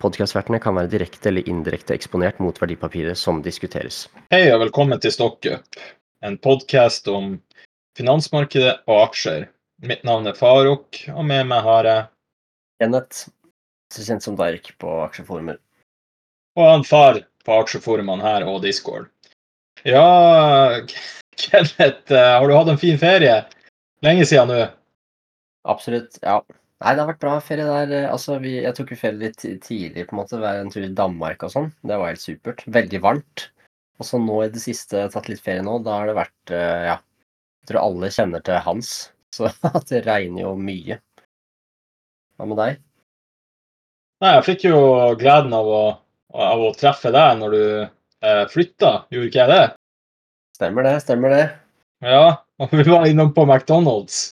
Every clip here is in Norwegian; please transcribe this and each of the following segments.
Podkastvertene kan være direkte eller indirekte eksponert mot verdipapiret som diskuteres. Hei og velkommen til StockUp, en podkast om finansmarkedet og aksjer. Mitt navn er Faruk, og med meg har jeg Kenneth, så kjent som Dark på aksjeforumer. og han far på aksjeforumene her og Discord. Ja, Kenneth, eh, har du hatt en fin ferie? Lenge siden nå. Absolutt, ja. Nei, det har vært bra ferie der. eh, Altså, vi, jeg tok jo ferie litt ti- tidlig, på en måte. Være en tur i Danmark og sånn. Det var helt supert. Veldig varmt. Og så nå i det siste, tatt litt ferie nå, da har det vært, eh, ja Jeg tror alle kjenner til Hans, så at det regner jo mye. Hva med deg? Nei, jeg fikk jo gleden av å, av å treffe deg når du eh, flytta, gjorde ikke jeg det? Stemmer det, stemmer det. Ja, og vi var innom på McDonald's.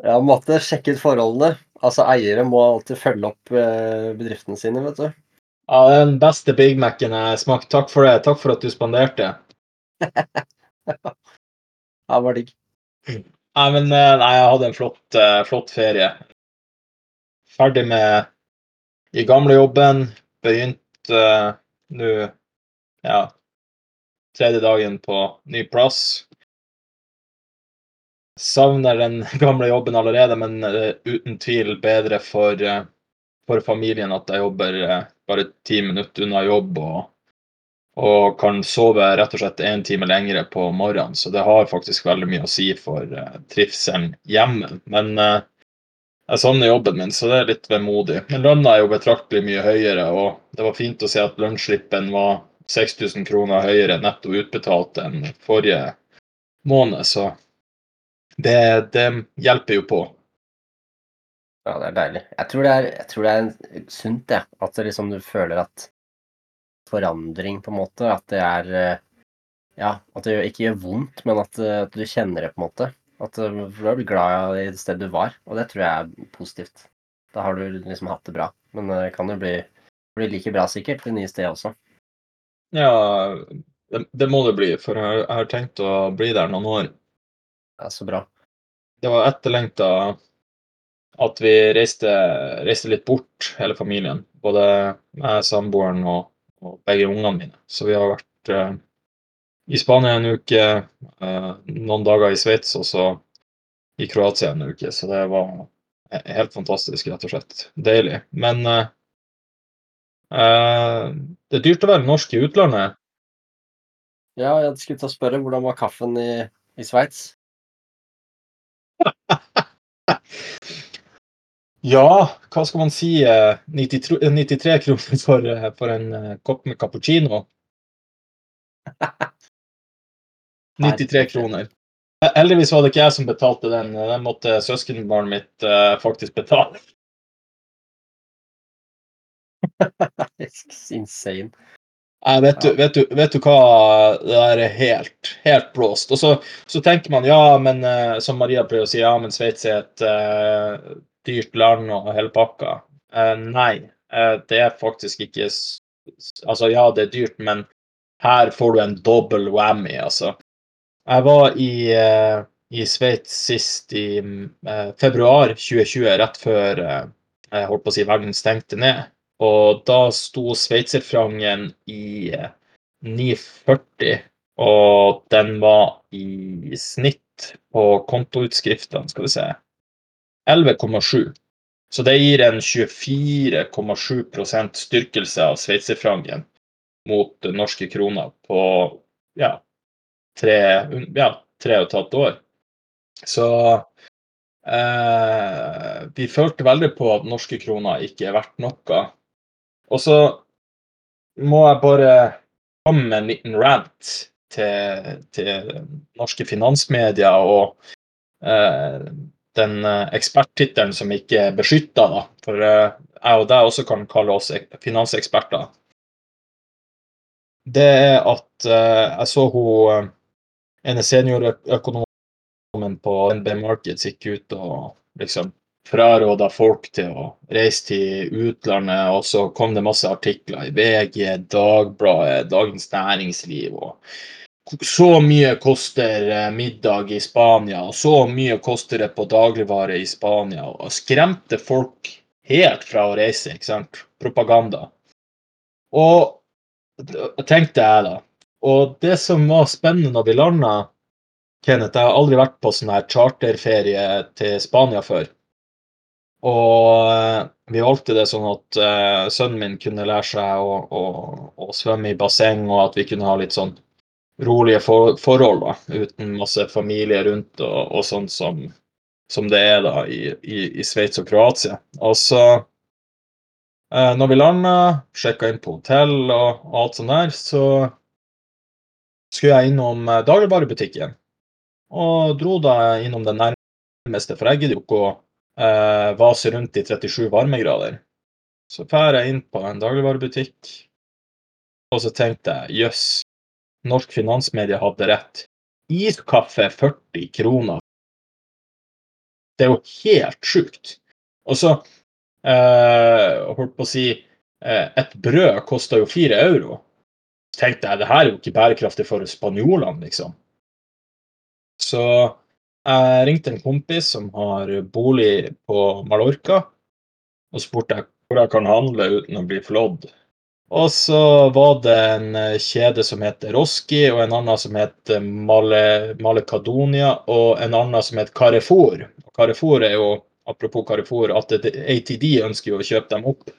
Ja, måtte sjekke ut forholdene. Altså, eiere må alltid følge opp eh, bedriftene sine, vet du. Ja, det er den beste Big Mac-en jeg smakte. Takk for det. Takk for at du spanderte. Ja, det var digg. Nei, men eh, nei, jeg hadde en flott, eh, flott ferie. Ferdig med i gamlejobben. Begynt uh, nå ja, tredje dagen på ny plass. Savner den gamle jobben allerede, men uh, uten tvil bedre for, uh, for familien at jeg jobber uh, bare ti minutter unna jobb og, og kan sove rett og slett én time lengre på morgenen. Så det har faktisk veldig mye å si for trivselen hjemme. Men jeg savner jobben min, så det er litt vemodig. Men lønna er jo betraktelig mye høyere, og det var fint å se at lønnsslippen var 6000 kroner høyere netto utbetalt enn forrige måned, så det, det hjelper jo på. Ja, det er deilig. Jeg tror det er, jeg tror det er sunt, sunt, Ja. At det liksom du føler at forandring, på en måte, at det er eh, Ja, at det ikke gjør vondt, men at, eh, at du kjenner det, på en måte. At du for da blir glad i det stedet du var, og det tror jeg er positivt. Da har du liksom hatt det bra. Men eh, det kan jo bli, bli like bra sikkert det nye stedet også. Ja, det, det må det bli, for jeg, jeg har tenkt å bli der noen år. Det er så bra. Det var etterlengta at vi reiste, reiste litt bort, hele familien. Både jeg, samboeren og, og begge ungene mine. Så vi har vært uh, i Spania en uke, uh, noen dager i Sveits og så i Kroatia en uke. Så det var helt fantastisk, rett og slett. Deilig. Men uh, eh, det er dyrt å være norsk i utlandet. Ja, jeg skulle til å spørre, hvordan var kaffen i, i Sveits? Ja, hva skal man si? eh, 93, 93 kroner for, eh, for en eh, kopp med cappuccino. 93 kroner. Eh, Heldigvis var det ikke jeg som betalte den. eh, Den måtte søskenbarnet mitt eh, faktisk betale. Insane. Nei, vet, du, vet, du, vet du hva? Det er helt, helt blåst. Og så, så tenker man ja, men eh, som Maria pleier å si, ja, men Sveits er et uh, dyrt land og hele pakka. Uh, nei, uh, det er faktisk ikke Altså, ja, det er dyrt, men her får du en dobbel whammy, altså. Jeg var i, uh, i Sveits sist i februar 2020, rett før jeg holdt på å si verden stengte ned. Og da sto sveitserfrangen i eh, 9,40, og den var i snitt på kontoutskriftene, skal vi se, 11,7. Så det gir en 24,7% styrkelse av sveitserfrangen mot norske kroner på ja, tre, ja, tre og et halvt år. Så eh, vi følte veldig på at norske kroner ikke er verdt noe. Og så må jeg bare komme med en liten rant til, til norske finansmedier og eh, den eh, eksperttittelen som ikke er beskytta, da. For eh, jeg og deg også kan kalle oss finanseksperter. det er at eh, jeg så hun eh, ene seniorøkonomen på NB Markets gikk ut og liksom fraråda folk til å reise til utlandet, og så kom det masse artikler i VG, Dagbladet, Dagens Næringsliv og så mye koster eh, middag i Spania, og så mye koster det på dagligvare i Spania, og skremte folk helt fra å reise, ikke sant? Propaganda. Og tenkte jeg da. Og det som var spennende når vi landa, Kenneth, jeg har aldri vært på sånn her charterferie til Spania før. Og eh, vi valgte det sånn at uh, sønnen min kunne lære seg å, å, å, svømme i basseng, og at vi kunne ha litt sånn rolige for, forhold, da, uten masse familie rundt og, og sånn som, som, det er da i, i, i Sveits og Kroatia. Og så, uh, når vi landa, sjekka inn på hotell og, alt sånt der, så skulle jeg innom dagligvarebutikken. Og dro da innom den nærmeste, for jeg gidder jo ikke å eh, vaser rundt i 37 varmegrader. Så drar jeg inn på en dagligvarebutikk, og så tenkte jeg jøss, norsk finansmedie hadde rett. Iskaffe 40 kroner. Det er jo helt sjukt. Og så eh, holdt på å si eh, Et brød kosta jo fire euro. Så tenkte jeg det her er jo ikke bærekraftig for spanjolene, liksom. Så jeg ringte en kompis som har bolig på Mallorca, og spurte hvor jeg kan handle uten å bli flådd. Og så var det en kjede som heter Roski, og en annen som heter Male, Malecadonia, og en annen som heter Carrefour. Carrefour er jo, apropos Carrefour, at ATD ønsker jo å kjøpe dem opp.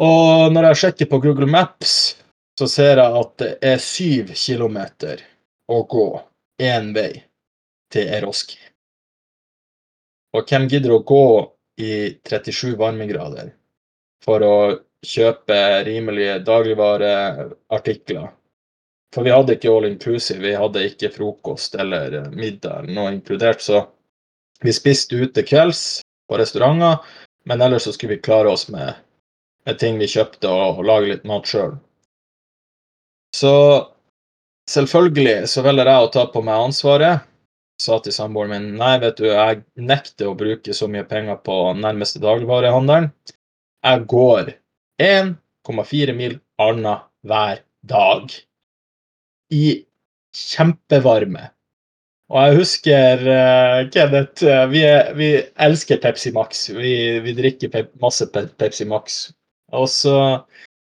Og når jeg sjekker på Google Maps, så ser jeg at det er syv kilometer å gå én vei til Eroski. Og hvem gidder å gå i 37 varmegrader for å kjøpe rimelige dagligvareartikler? For vi hadde ikke all inclusive, vi hadde ikke frokost eller middag noe inkludert. Så vi spiste ute kvelds på restauranter, men ellers så skulle vi klare oss med, med ting vi kjøpte og, og lage litt mat sjøl. Så Selvfølgelig så velger jeg å ta på meg ansvaret. Sa til samboeren min nei, vet du, jeg nekter å bruke så mye penger på nærmeste dagligvarehandelen. Jeg går 1,4 mil hver dag. I kjempevarme. Og jeg husker, uh, Kenneth, uh, vi, er, vi, elsker Pepsi Max. Vi, vi drikker pep, masse pe Pepsi Max. Og så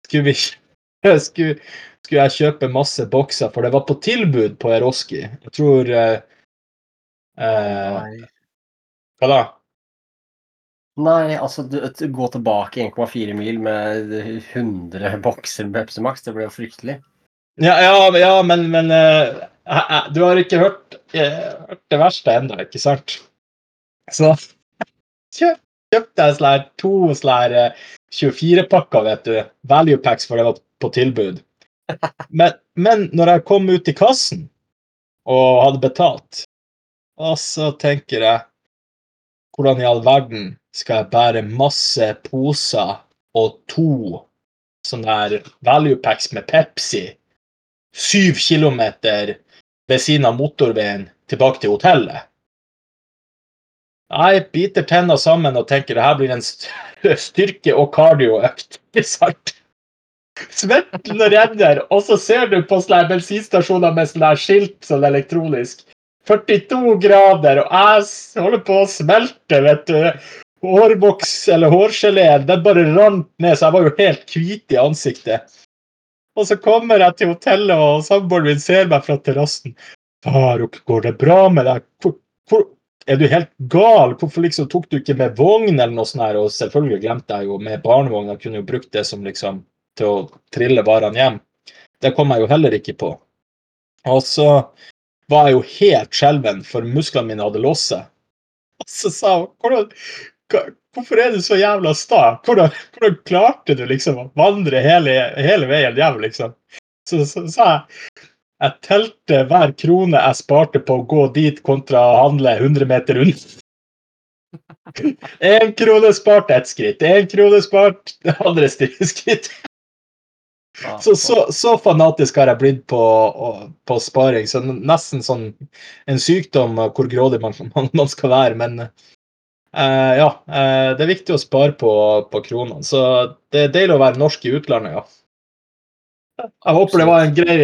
skulle vi skulle, skulle jeg kjøpe masse bokser, for det var på tilbud på Eroski. Jeg tror eh, eh, Hva da? Nei, altså du, gå tilbake 1,4 mil med 100 bokser med Pepsi Max, det ble jo fryktelig. Ja, ja, ja men, men uh, du har ikke hørt, uh, hørt det verste ennå, ikke sant? Så kjøp, kjøpte jeg slær, to sånn 24-pakker, vet du. Value packs, for det var på tilbud. Men, men når jeg kom ut i kassen og hadde betalt, og så tenker jeg Hvordan i all verden skal jeg bære masse poser og to sånne der value packs med Pepsi syv kilometer ved siden av motorveien tilbake til hotellet? Jeg biter tenna sammen og tenker det her blir en styrke- og kardioøkt. Ikke sant? Svetten renner, og så ser du på bensinstasjoner med skilt sånn elektronisk. 42 grader, og jeg holder på å smelte, vet du. Hårboks eller hårgeleen, den bare rant ned, så jeg var jo helt hvit i ansiktet. Og så kommer jeg til hotellet, og samboeren min ser meg fra terrassen. 'Faruk, går det bra med deg? Hvor, hvor, er du helt gal? Hvorfor liksom tok du ikke med vogn?' eller noe sånt her? Og selvfølgelig glemte jeg jo med barnevogn. Jeg kunne jo brukt det som liksom til å trille varene hjem. Det kom jeg jo heller ikke på. Og så var jeg jo helt skjelven, for musklene mine hadde låst seg. Og så sa hun Hvorfor er du så jævla sta? Hvordan, hvordan, klarte du liksom å vandre hele, hele veien hjem, liksom? Så, sa jeg jeg telte hver krone jeg sparte på å gå dit, kontra å handle 100 meter unna. Én krone spart ett skritt, én krone spart det andre skritt. Så, så, så fanatisk har jeg blitt på, på sparing. Så nesten sånn en sykdom eh, hvor grådig man, man, man skal være. Men uh, ja, uh, det er viktig å spare på, på kronene. Så det er deilig å være norsk i utlandet, ja. Jeg håper det var en grei,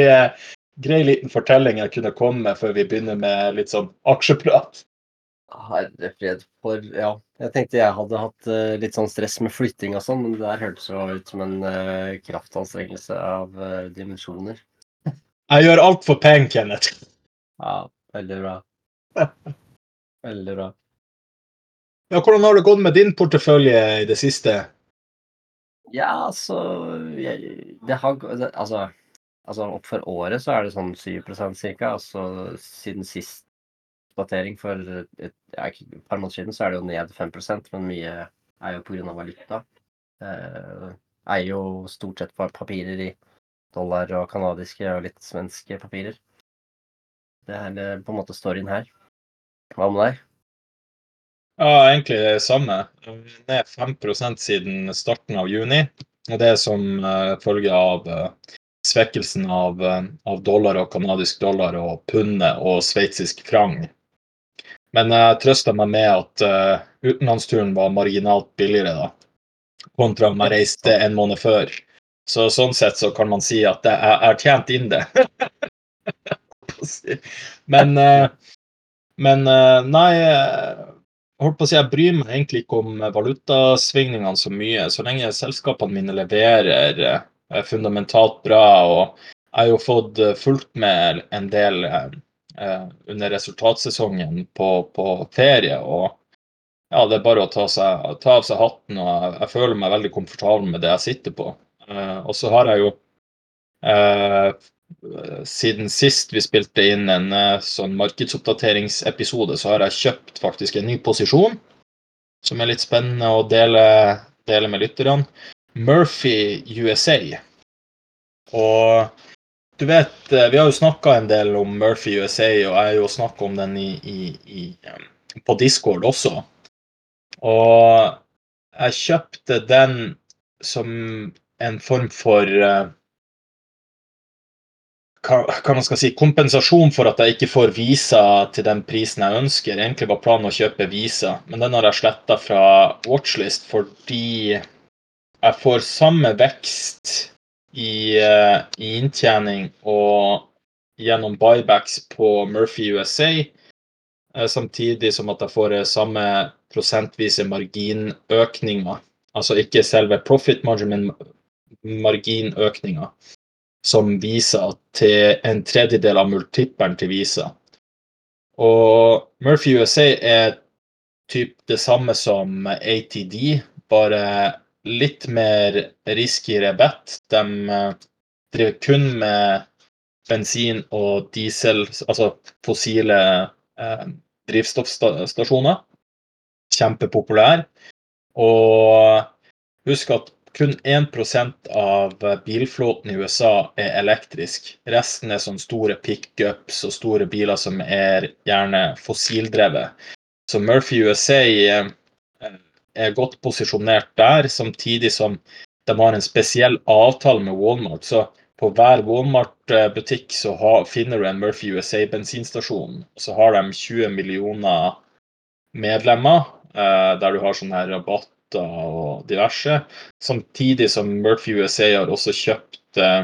grei liten fortelling jeg kunne komme med før vi begynner med litt sånn aksjeprat. Herre fred for Ja. Jeg tenkte jeg hadde hatt eh, litt sånn stress med flytting og sånn, men det der hørtes jo ut som en eh, kraftanstrengelse av eh, dimensjoner. Jeg gjør alt for penger, Kenneth. Ja, veldig bra. Veldig bra. Ja, hvordan har det gått med din portefølje i det siste? Ja, altså jeg, Det har gå- det, Altså, altså opp for året så er det sånn 7% cirka. Altså siden sist oppdatering for et, ja, et par måneder siden så er det jo ned 5 men mye er jo pga. valuta. Eh, eier jo stort sett pa- papirer i dollar og canadiske og litt svenske papirer. Det er eh, på en måte storyen her. Hva med deg? Ja, egentlig det samme. Ned 5 siden starten av juni. Og det er som uh, følge av uh, svekkelsen av, uh, av dollar og canadisk dollar og pundet og sveitsisk frang. Men jeg trøsta meg med at uh, utenlandsturen var marginalt billigere da, kontra om jeg reiste en måned før. Så sånn sett så kan man si at jeg har tjent inn det. men uh, men uh, nei holdt på å si, Jeg bryr meg egentlig ikke om valutasvingningene så mye, så lenge selskapene mine leverer fundamentalt bra. og Jeg har jo fått fulgt med en del under resultatsesongen på, på ferie. og ja, Det er bare å ta, seg, ta av seg hatten, og jeg, jeg føler meg veldig komfortabel med det jeg sitter på. Eh, og så har jeg jo eh, siden sist vi spilte inn en eh, sånn markedsoppdateringsepisode, så har jeg kjøpt faktisk en ny posisjon som er litt spennende å dele, dele med lytterne. Murphy USA. Og du vet, eh, vi har jo snakka en del om Murphy USA, og jeg har jo snakka om den i, i, i, på Discord også. Og jeg kjøpte den som en form for eh, hva man skal si, kompensasjon for at jeg ikke får visa til den prisen jeg ønsker. Egentlig var planen å kjøpe visa, men den har jeg sletta fra watchlist fordi jeg får samme vekst i, eh, i inntjening og gjennom buybacks på Murphy USA, eh, samtidig som at jeg får eh, samme prosentvise marginøkninger. Altså ikke selve profit margin, men marginøkninger som viser til en tredjedel av multippelen til Visa. Og Murphy USA er typ det samme som ATD, bare litt mer risky bet. De eh, driver kun med bensin- og diesel, altså fossile eh, drivstoffstasjoner. Kjempepopulær. Og husk at kun 1% av bilflåten i USA er elektrisk. Resten er sånne store pickups og store biler som er gjerne fossildrevet. Så Murphy USA eh, er godt posisjonert der, samtidig som de har en spesiell avtale med Walmart. Så på hver Walmart-butikk så har, finner du en Murphy USA-bensinstasjon. Så har de 20 millioner medlemmer, eh, der du har sånne her rabatter og diverse. Samtidig som Murphy USA har også kjøpt, eh,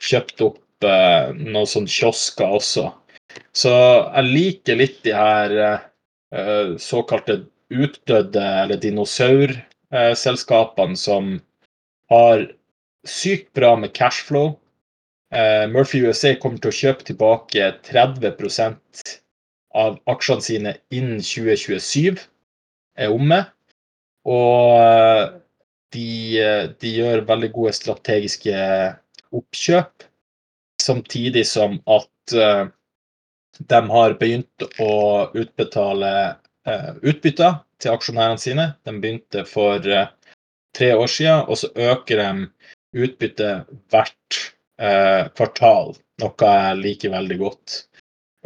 kjøpt opp eh, noen sånne kiosker også. Så jeg liker litt de her eh, såkalte utdødde eller dinosaurselskapene som har sykt bra med cashflow. Eh, Murphy USA kommer til å kjøpe tilbake 30% av aksjene sine innen 2027 er omme. Og eh, de, eh, de gjør veldig gode strategiske oppkjøp, samtidig som at de har begynt å utbetale utbytter til aksjonærene sine. De begynte for eh, tre år siden, og så øker de utbyttet hvert eh, kvartal, noe jeg liker veldig godt.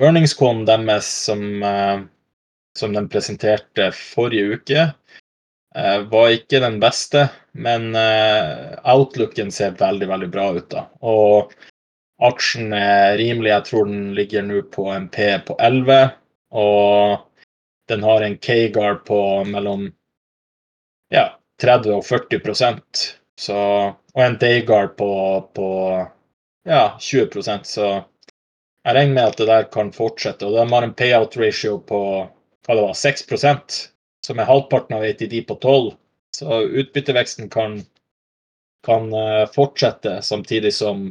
Earningscon deres som, eh, som de presenterte forrige uke, eh, var ikke den beste, men eh, outlooken ser veldig, veldig bra ut. da. Og aksjen er rimelig. Jeg tror den ligger nå på en P på 11, og den har en K-guard på mellom ja, 30 og 40% så, og en Dayguard på, på ja, 20% så jeg regner med at det der kan fortsette. Og de har en payout ratio på hva det var, 6% som er halvparten av ATD på 12 Så utbytteveksten kan, kan uh, fortsette, samtidig som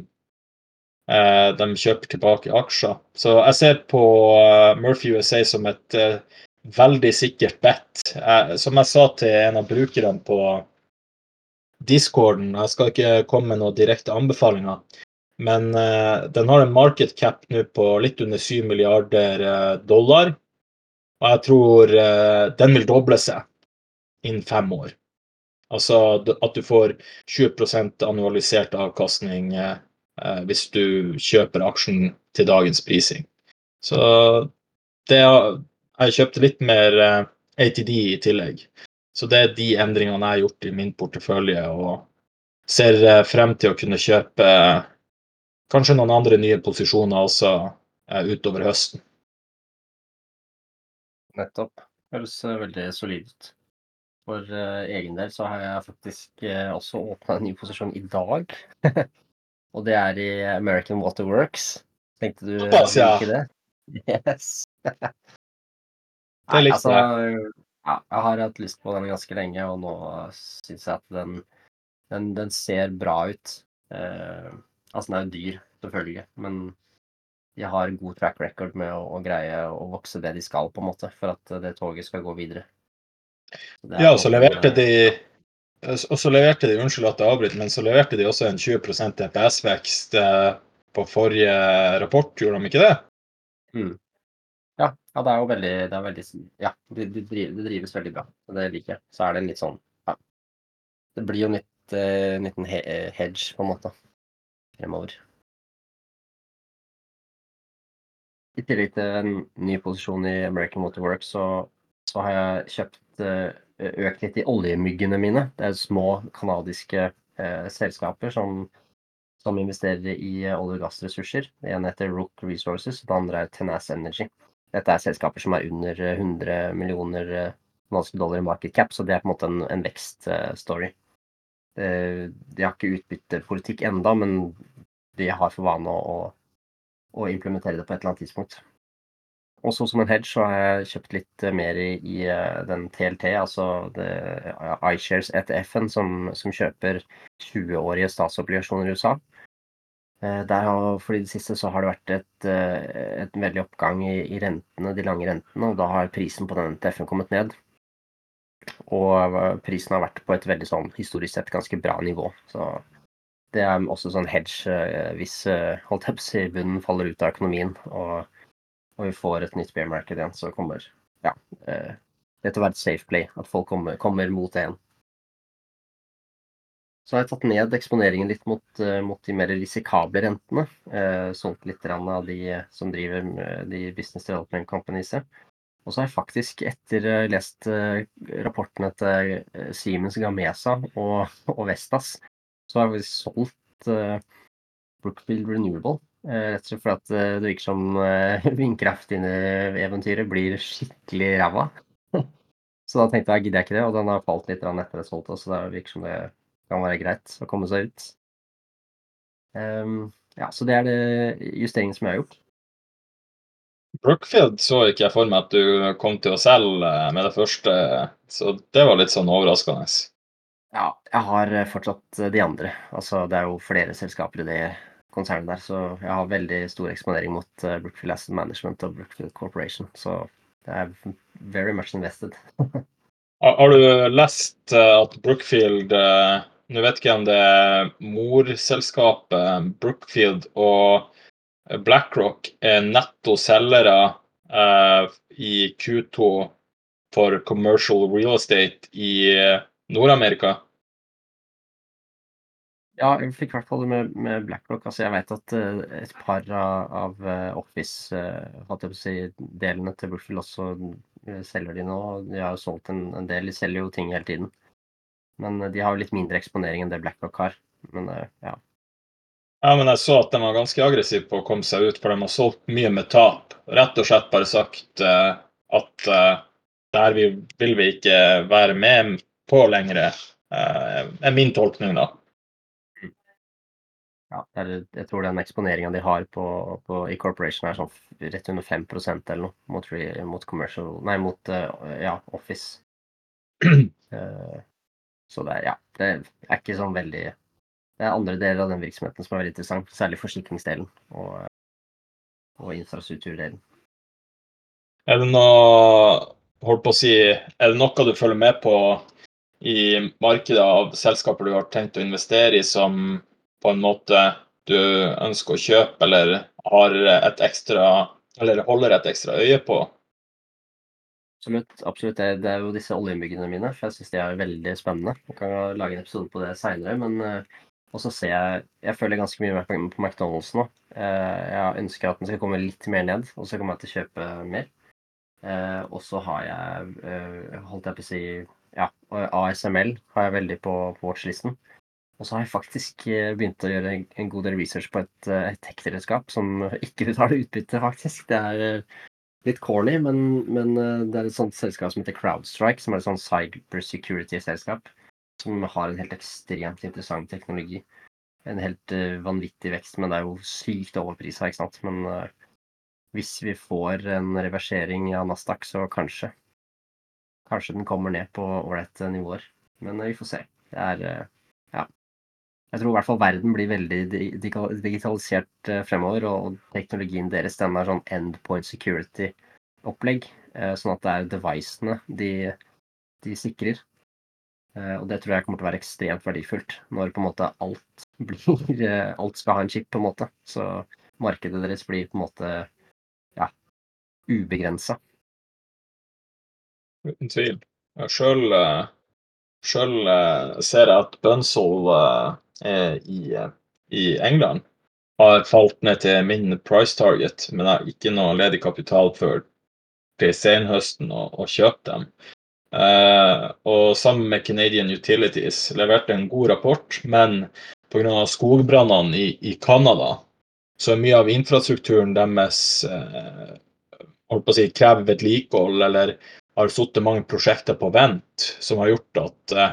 eh, de kjøper tilbake aksjer. Så jeg ser på uh, Murphy USA som et veldig sikkert bet. som jeg sa til en av brukerne på discorden, jeg skal ikke komme med noen direkte anbefalinger, men den har en market cap nå på litt under 7 milliarder dollar. Og jeg tror uh, den vil doble seg innen fem år. Altså at du får 20% annualisert avkastning hvis du kjøper aksjen til dagens prising. Så det Jeg kjøpte litt mer uh, ATD i tillegg. Så det er de endringene jeg har gjort i min portefølje, og ser frem til å kunne kjøpe kanskje noen andre nye posisjoner også utover høsten. Nettopp. Høres eh, veldig solid ut. For egen del så har jeg faktisk også åpna en ny posisjon i dag. og det er i American Water Works. Tenkte du Pass, ja. det? Yes. likte altså. Ja, jeg har hatt lyst på den ganske lenge, og nå syns jeg at den, den, den, ser bra ut. Eh, altså, den er jo dyr, selvfølgelig, men de har god track record med å, å, greie å vokse det de skal, på en måte, for at det toget skal gå videre. Ja, og så leverte de og så leverte de, unnskyld at jeg avbryter, men så leverte de også en 20 DPS-vekst på forrige rapport, gjorde de ikke det? Mm. Ja, ja, det er jo veldig, det er veldig Ja, det, det drives, det drives veldig bra. Det liker jeg. Så er det litt sånn ja, Det blir jo nytt, uh, liten hedge, på en måte, fremover. I tillegg til en ny posisjon i American Motorworks, så, så har jeg kjøpt uh, økt litt i oljemyggene mine. Det er små canadiske uh, selskaper som, som, investerer i olje- og gassressurser. Det ene heter Rook Resources, og det andre er Tenace Energy. Dette er selskaper som er under 100 millioner norske dollar i market cap, så det er på en måte en, en vekststory. De har ikke utbyttepolitikk enda, men de har for vane å, å implementere det på et eller annet tidspunkt. Også som en hedge så har jeg kjøpt litt eh, mer i, i eh, den TLT, altså iShares ETF-en, som, som, kjøper 20-årige statsobligasjoner i USA. Eh, har, fordi det siste så har det vært et, et veldig oppgang i, i, rentene, de lange rentene, og da har prisen på den NTF-en kommet ned. Og prisen har vært på et veldig sånn historisk sett ganske bra nivå. Så det er også sånn hedge eh, hvis holdt holdt i bunnen faller ut av økonomien og, og, vi får et nytt bear market igjen, så kommer ja, eh, det til å være et safe play. At folk kommer, kommer mot det igjen. Så har jeg tatt ned eksponeringen litt mot, mot de mer risikable rentene. Eh, solgt litt av de som driver de business development companies. Og så har jeg faktisk, etter lest rapportene til Siemens Gamesa og, og Vestas, så har vi solgt eh, Brookfield Renewable. Eh, rett og slett fordi at det virker som vindkraft dine eventyret blir skikkelig ræva. så da tenkte jeg gidder jeg ikke det, og den har falt litt etter det solgte, så det virker som det kan være greit å komme seg ut. Um, ja, så det er det justeringen som jeg har gjort. Brookfield så ikke jeg for meg at du kom til å selge med det første, så det var litt sånn overraskende. Ja, jeg har eh, fortsatt eh, de andre. Altså, det er jo flere selskaper i det konsernet der, så jeg har veldig stor eksponering mot uh, Brookfield Asset Management og Brookfield Corporation. Så det er very much invested. har du lest at Brookfield Nå vet ikke jeg om det er morselskapet Brookfield og BlackRock er netto selgere uh, i Q2 for commercial real estate i Nord-Amerika? Ja, jeg fikk i hvert fall det med, med BlackRock. Altså, jeg vet at uh, et par av, av Office-delene uh, til Brookfield også selger de nå? De har jo solgt en, en del, de selger jo ting hele tiden. Men de har jo litt mindre eksponering enn det BlackRock har. Men ja. Ja, men jeg så at de var ganske aggressive på å komme seg ut, for de har solgt mye med tap. Rett og slett bare sagt uh, at uh, der vi, vil vi ikke være med på lenger, uh, er min tolkning, da. Ja, jeg tror den eksponeringa de har på, på, i Corporation er sånn rett under 5% eller noe mot, mot commercial Nei, mot ja, Office. så det, ja, det er ikke sånn veldig det er andre deler av den virksomheten som er veldig interessant, særlig forsikringsdelen og, og infrastrukturdelen. Er det noe holdt på å si, er det noe du følger med på i markedet av selskaper du har tenkt å investere i, som på en måte du ønsker å kjøpe, eller har et ekstra, eller holder et ekstra øye på? Absolutt. absolutt. Det, det er jo disse oljeinnbyggerne mine, for jeg syns de er veldig spennende. Jeg kan lage en episode på det seinere, men uh, også ser jeg Jeg følger ganske mye mer på McDonald's nå. Uh, jeg ønsker at den skal komme litt mer ned, og så kommer jeg til å kjøpe mer. Uh, og så har jeg, holdt jeg på å si Ja, ASML har jeg veldig på, på watchlisten. Og så har jeg faktisk begynt å gjøre en god del research på et, et tech-redskap som ikke betaler utbytte, faktisk. Det er litt corny, men, men, det er et sånt selskap som heter Crowdstrike, som er et sånt cyber security-selskap som har en helt ekstremt interessant teknologi. En helt uh, vanvittig vekst, men det er jo sykt overprisa, ikke sant. Men uh, hvis vi får en reversering av Nasdaq, så kanskje. Kanskje den kommer ned på ålreite nivåer. Men uh, vi får se. Det er Ja. Jeg tror i hvert fall verden blir veldig digitalisert fremover, og teknologien deres den er sånn endpoint security-opplegg. Sånn at det er devicene de, de sikrer. Eh, og det tror jeg kommer til å være ekstremt verdifullt når på en måte alt blir eh, Alt skal ha en chip, på en måte. Så markedet deres blir på en måte ja, ubegrensa. Uten tvil. Sjøl eh, ser jeg at Bunzl i, i England har falt ned til min price target, men jeg har ikke noe ledig kapital før senhøsten å, å kjøpe dem. Eh, og sammen med Canadian Utilities leverte en god rapport, men pga. skogbrannene i, i Canada så er mye av infrastrukturen deres eh, holdt på å si, krever vedlikehold eller har sittet mange prosjekter på vent, som har gjort at uh,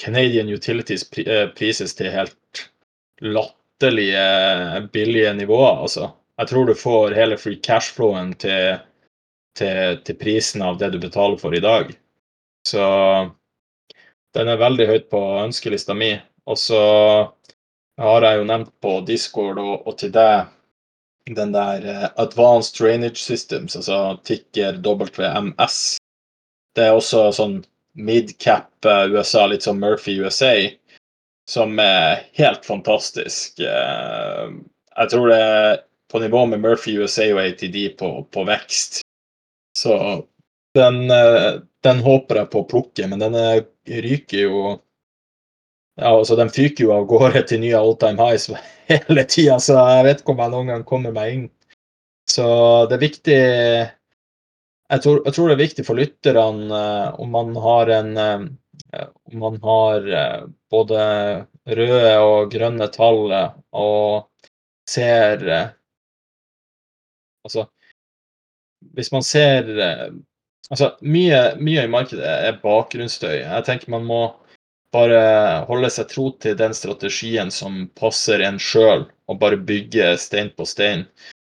Canadian Utilities prises til helt latterlige billige nivåer. Altså. Jeg tror du får hele free cash-flowen til, til, til prisen av det du betaler for i dag. Så den er veldig høyt på ønskelista mi. Og så har jeg jo nevnt på Discord og, og til deg den der uh, Advanced Drainage Systems, altså ticker WMS. Det er også sånn midcap uh, USA, litt som Murphy USA, som er helt fantastisk. Uh, jeg tror det er på nivå med Murphy USA og ATD på, på vekst. Så den, den håper jeg på å plukke, men den ryker jo ja, altså Den fyker jo av gårde til nye all time highs hele tida, så jeg vet ikke om jeg noen gang kommer meg inn. Så det er viktig Jeg tror, jeg tror det er viktig for lytterne uh, om man har en uh, Om man har uh, både røde og grønne tall og ser Altså Hvis man ser Altså, mye, mye, i markedet er bakgrunnsstøy. Jeg tenker man må bare holde seg tro til den strategien som passer en sjøl, og bare bygge stein på stein.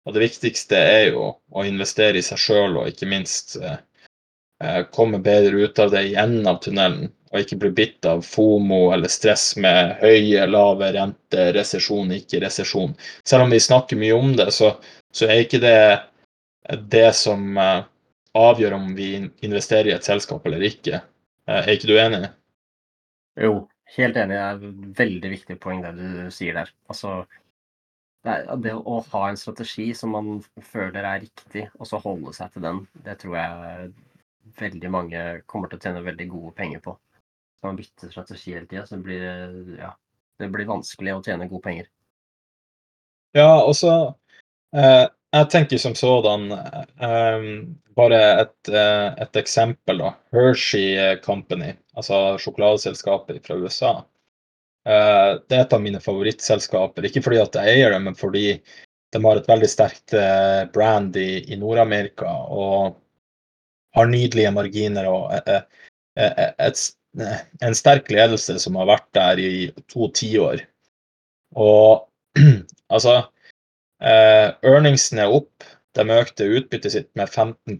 Og det viktigste er jo å investere i seg sjøl, og ikke minst eh, eh, komme bedre ut av det i enden av tunnelen. Og ikke bli bitt av FOMO eller stress med høye, lave rente, resesjon, ikke resesjon. Selv om vi snakker mye om det, så, så er ikke det det som eh, avgjør om vi investerer i et selskap eller ikke. Eh, er ikke du enig? Jo, helt enig. Det er et veldig viktig poeng det du sier der. Altså, det, det, å ha en strategi som man føler er riktig, og så holde seg til den, det tror jeg veldig mange kommer til å tjene veldig gode penger på. Hvis man bytter strategi hele tida, så blir ja, det blir vanskelig å tjene gode penger. Ja, og så eh, jeg tenker som sådan eh, bare et, eh, et, eksempel, da. Hershey Company, altså sjokoladeselskapet fra USA. Eh, det er et av mine favorittselskaper. Ikke fordi at jeg eier det, men fordi de har et veldig sterkt eh, brand i, i Nord-Amerika og har nydelige marginer og et, et, en sterk ledelse som har vært der i to tiår. Og altså eh, Earningsene er opp. De økte utbyttet sitt med 15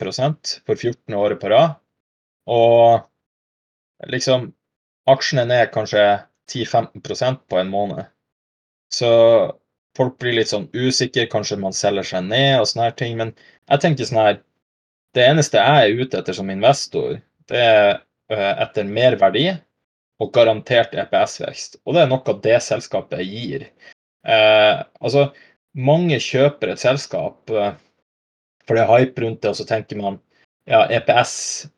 for 14. året på rad. Og liksom Aksjene er kanskje 10-15% på en måned. Så folk blir litt sånn usikre, kanskje man selger seg ned og sånne her ting. Men jeg tenker sånn her Det eneste jeg er ute etter som investor, det er eh, etter mer verdi og garantert EPS-vekst. Og det er noe det selskapet gir. Eh, altså, mange kjøper et selskap eh, for det er hype rundt det, og så tenker man ja, EPS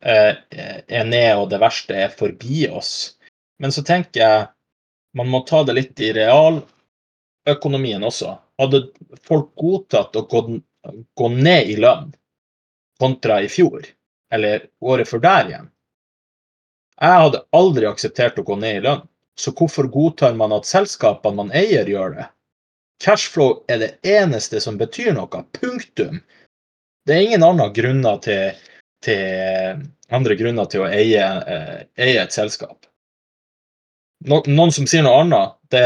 eh, er ned, og det verste er forbi oss. Men så tenker jeg man må ta det litt i realøkonomien også. Hadde folk godtatt å gå, gå ned i lønn kontra i fjor, eller året før der igjen Jeg hadde aldri akseptert å gå ned i lønn. Så hvorfor godtar man at selskapene man eier, gjør det? Cashflow er det eneste som betyr noe. Punktum. Det er ingen andre grunner til, til, andre grunner til å eie, eh, eie et selskap no, noen som sier noe annet, det,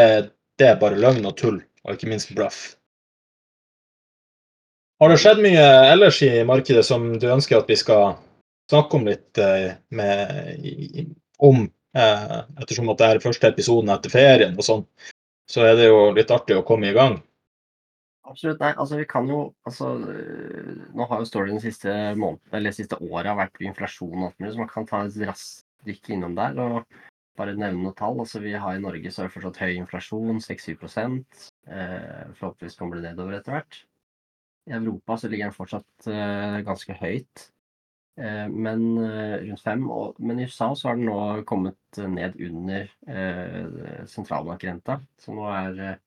det, er bare løgn og tull, og ikke minst bluff. Har det skjedd mye ellers i markedet som du ønsker at vi skal snakke om litt eh, med, om, eh, ettersom at det er første episoden etter ferien og sånn, så er det jo litt artig å komme i gang. Absolutt. Nei, altså vi kan jo altså, Nå har jo storyen siste måned, siste året vært inflasjon og alt mulig, så man kan ta et raskt dykk innom der. og bare nevne noen tall. Altså, vi har I Norge så er det fortsatt høy inflasjon, 6-7 eh, Forhåpentligvis kommer det nedover etter hvert. I Europa så ligger den fortsatt eh, ganske høyt, eh, men eh, rundt 5 og, Men i USA så har den nå kommet ned under eh, sentralbankrenta. Så nå er eh,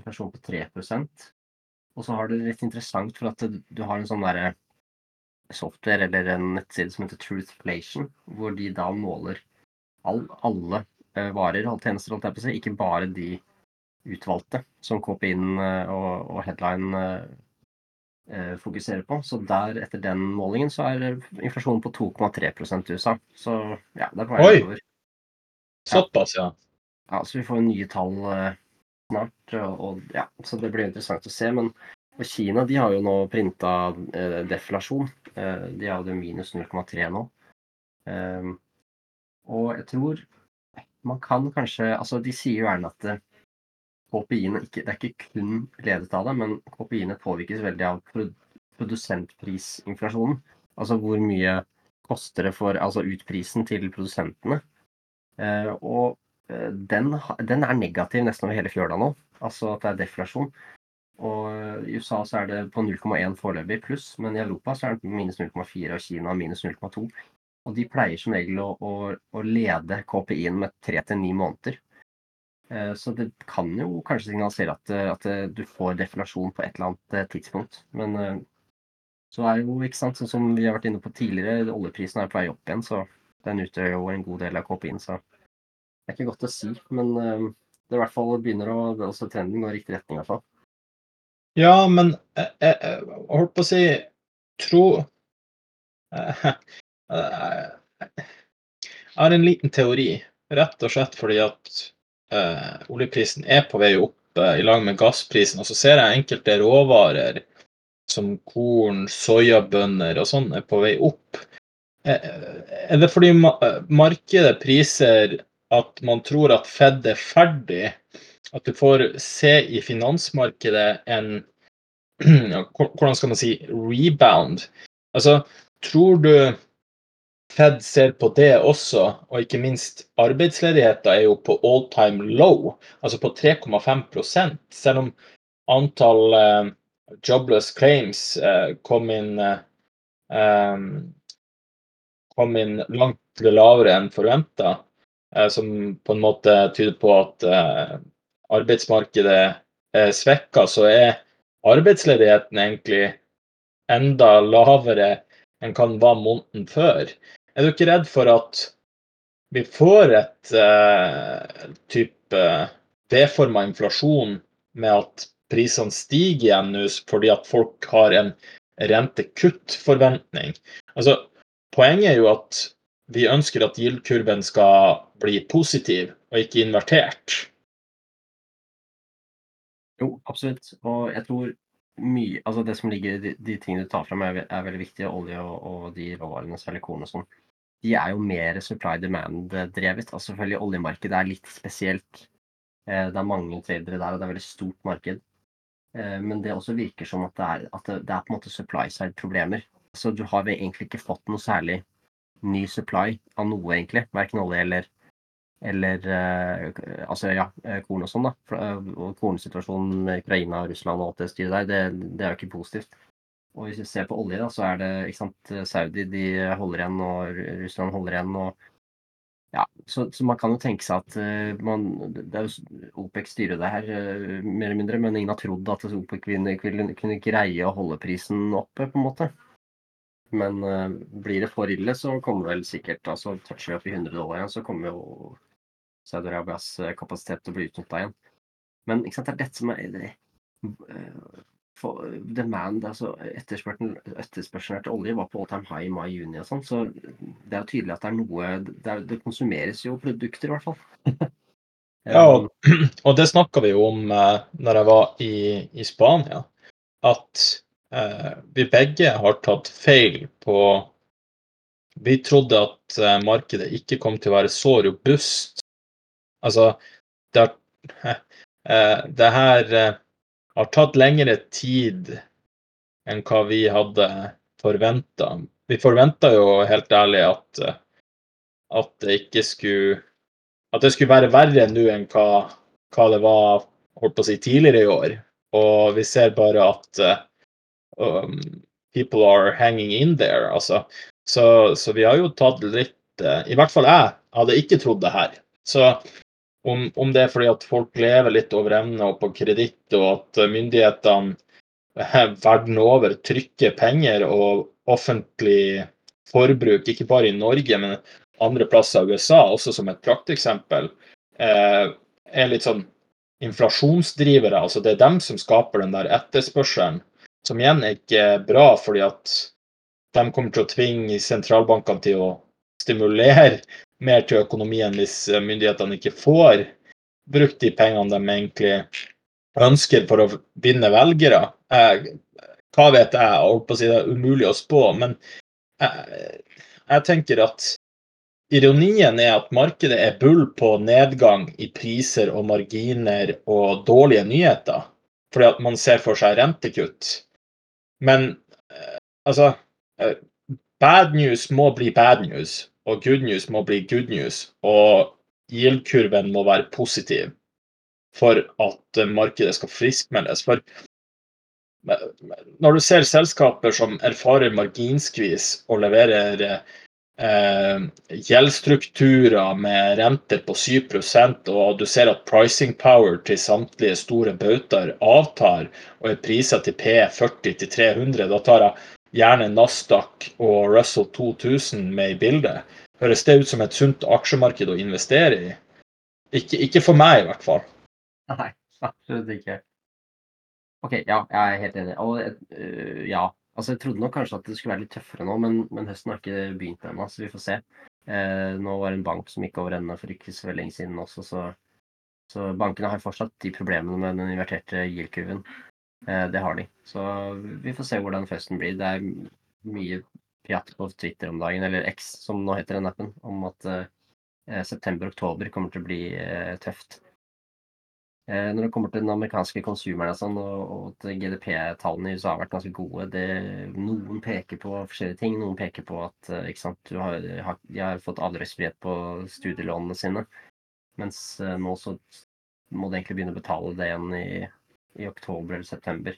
inflasjonen på 3% Og så har det litt interessant for at du har en sånn derre software eller en nettside som heter Truthflation, hvor de da måler all, alle uh, varer og tjenester, holdt jeg på å si, ikke bare de utvalgte som KPIN uh, eh, og, og, Headline uh, fokuserer på. Så der, etter den målingen, så er inflasjonen på 2,3 i USA. Så ja, det er på vei over. Såpass, ja. ja. Så vi får nye tall snart, og, ja, så det blir interessant å se. Men Kina de har jo nå printa deflasjon. de hadde minus 0,3 nå. Og jeg tror man kan kanskje Altså, de sier jo gjerne at eh, KPI-ene ikke Det er ikke kun ledet av det, men KPI-ene påvirkes veldig av produsentprisinflasjonen. Altså hvor mye koster det for altså utprisen til produsentene. Eh, og eh, den, den, er negativ nesten over hele fjøla nå. Altså at det er deflasjon. Og I USA så er det på 0,1 foreløpig pluss, men i Europa så er det minus 0,4 og Kina minus 0,2. Og de pleier som regel å, å, å lede KPI-en med tre til ni måneder. Eh, så det kan jo kanskje signalisere at, at, du får deflasjon på et eller annet eh, tidspunkt. Men eh, så er jo, ikke sant, sånn som vi har vært inne på tidligere, oljeprisen er på vei opp igjen, så den utgjør jo en god del av KPI-en. Så det er ikke godt å si. Men det i hvert fall begynner å også Trenden går i riktig retning, i hvert fall. Ja, men jeg, jeg, jeg holdt på å si Tro Jeg har en liten teori, rett og slett fordi at uh, oljeprisen er på vei opp uh, i lag med gassprisen. Og så ser jeg enkelte råvarer som korn, soyabønner og sånn er på vei opp. Uh, er det fordi ma markedet priser at man tror at Fed er ferdig? At du får se i finansmarkedet en Hvordan skal man si rebound? Altså, tror du Fed ser på det også, og ikke minst arbeidsledigheten er jo på all time low, altså på 3,5 selv om antall uh, jobless claims uh, kom, inn, uh, kom inn langt lavere enn forventa, som på en måte tyder på at arbeidsmarkedet er svekka, så er arbeidsledigheten egentlig enda lavere enn hva den måneden før. Er du ikke redd for at vi får et uh, type V-forma inflasjon med at prisene stiger igjen nå fordi at folk har en rentekuttforventning? Altså, poenget er jo at vi ønsker at GILD-kurven skal bli positiv og ikke invertert. Jo, absolutt. Og jeg tror mye Altså det som ligger de, de tingene du tar fram, er, er veldig viktige. Olje og, og de råvarene, særlig korn og sånn. De er jo mer supply demand-drevet. Altså selvfølgelig oljemarkedet er litt spesielt. Eh, det er mange tradere der, og det er et veldig stort marked. Eh, men det også virker som at det er, at det er på en måte supply side-problemer. Så du har egentlig ikke fått noe særlig ny supply av noe, egentlig. Verken olje eller eller eh, altså ja, eh, korn og sånn, da. Eh, og kornsituasjonen med Ukraina, Russland og alt det styret der, det, det, er jo ikke positivt. Og hvis vi ser på olje, da, så er det ikke sant, Saudi de holder igjen, og Russland holder igjen. og ja, så, så man kan jo tenke seg at man, det er jo OPEC styrer det her, mer eller mindre, men ingen har trodd at OPEC kunne, kunne greie å holde prisen oppe, på en måte. Men uh, blir det for ille, så kommer det vel sikkert altså Toucher vi opp i 100 dollar igjen, så kommer jo Saudi-Arabias eh, kapasitet til å bli utnytta igjen. Men ikke sant, det er dette som er det, eh, for demand, altså etterspørselen, etterspørselen etter olje var på all time high i mai-juni og sånn, så det er jo tydelig at det er noe Det, er, det konsumeres jo produkter, i hvert fall. ja, og, og det snakka vi jo om eh, når jeg var i, i Spania, at eh, vi begge har tatt feil på Vi trodde at eh, markedet ikke kom til å være så robust Altså, det, har, eh, det her eh, har tatt lengre tid enn hva vi hadde forventa. Vi forventa jo helt ærlig at, eh, at det ikke skulle At det skulle være verre nå enn hva, hva, det var holdt på å si, tidligere i år. Og vi ser bare at um, people are hanging in there, altså. Så, så, vi har jo tatt litt I hvert fall jeg hadde ikke trodd det her. Så om, om, det er fordi at folk lever litt over evne og på kreditt, og at myndighetene verden over trykker penger og offentlig forbruk, ikke bare i Norge, men andre plasser i USA, også som et prakteksempel, eh, er litt sånn inflasjonsdrivere. Altså det er dem som skaper den der etterspørselen, som igjen er ikke bra, fordi at de kommer til å tvinge sentralbankene til å stimulere mer til økonomien hvis eh, myndighetene ikke får brukt de pengene de egentlig ønsker for å vinne velgere. Jeg, hva vet jeg? og på å si det er umulig å spå. Men jeg, jeg tenker at ironien er at markedet er bull på nedgang i priser og marginer og dårlige nyheter. Fordi at man ser for seg rentekutt. Men eh, altså eh, Bad news må bli bad news og good news må bli good news. Og yield-kurven må være positiv for at markedet skal friskmeldes. For når du ser selskaper som erfarer marginskvis og leverer eh, gjeldsstrukturer med renter på 7% og du ser at pricing power til samtlige store bautaer avtar og er priser til P40 300, da tar jeg gjerne Nasdaq og Russell 2000 med i bildet. Høres det ut som et sunt aksjemarked å investere i? Ikke, ikke for meg, i hvert fall. Nei, absolutt ikke. OK, ja, jeg er helt enig. Og uh, ja, altså jeg trodde nok kanskje at det skulle være litt tøffere nå, men, men høsten har ikke begynt ennå, så vi får se. Uh, nå var det en bank som gikk over ende for ikke så lenge siden også, så, så bankene har fortsatt de problemene med den inverterte yield-kurven. Uh, det har de. Så vi får se hvordan festen blir. Det er mye pjatt på Twitter om dagen, eller X som nå heter den appen, om at eh, september-oktober kommer til å bli eh, tøft. Eh, når det kommer til den amerikanske konsumeren sånn, og, og at GDP-tallene i USA har vært ganske gode det, Noen peker på forskjellige ting. Noen peker på at eh, sant, har, de har fått avdragsfrihet på studielånene sine. Mens eh, nå så må de egentlig begynne å betale det igjen i, i oktober eller september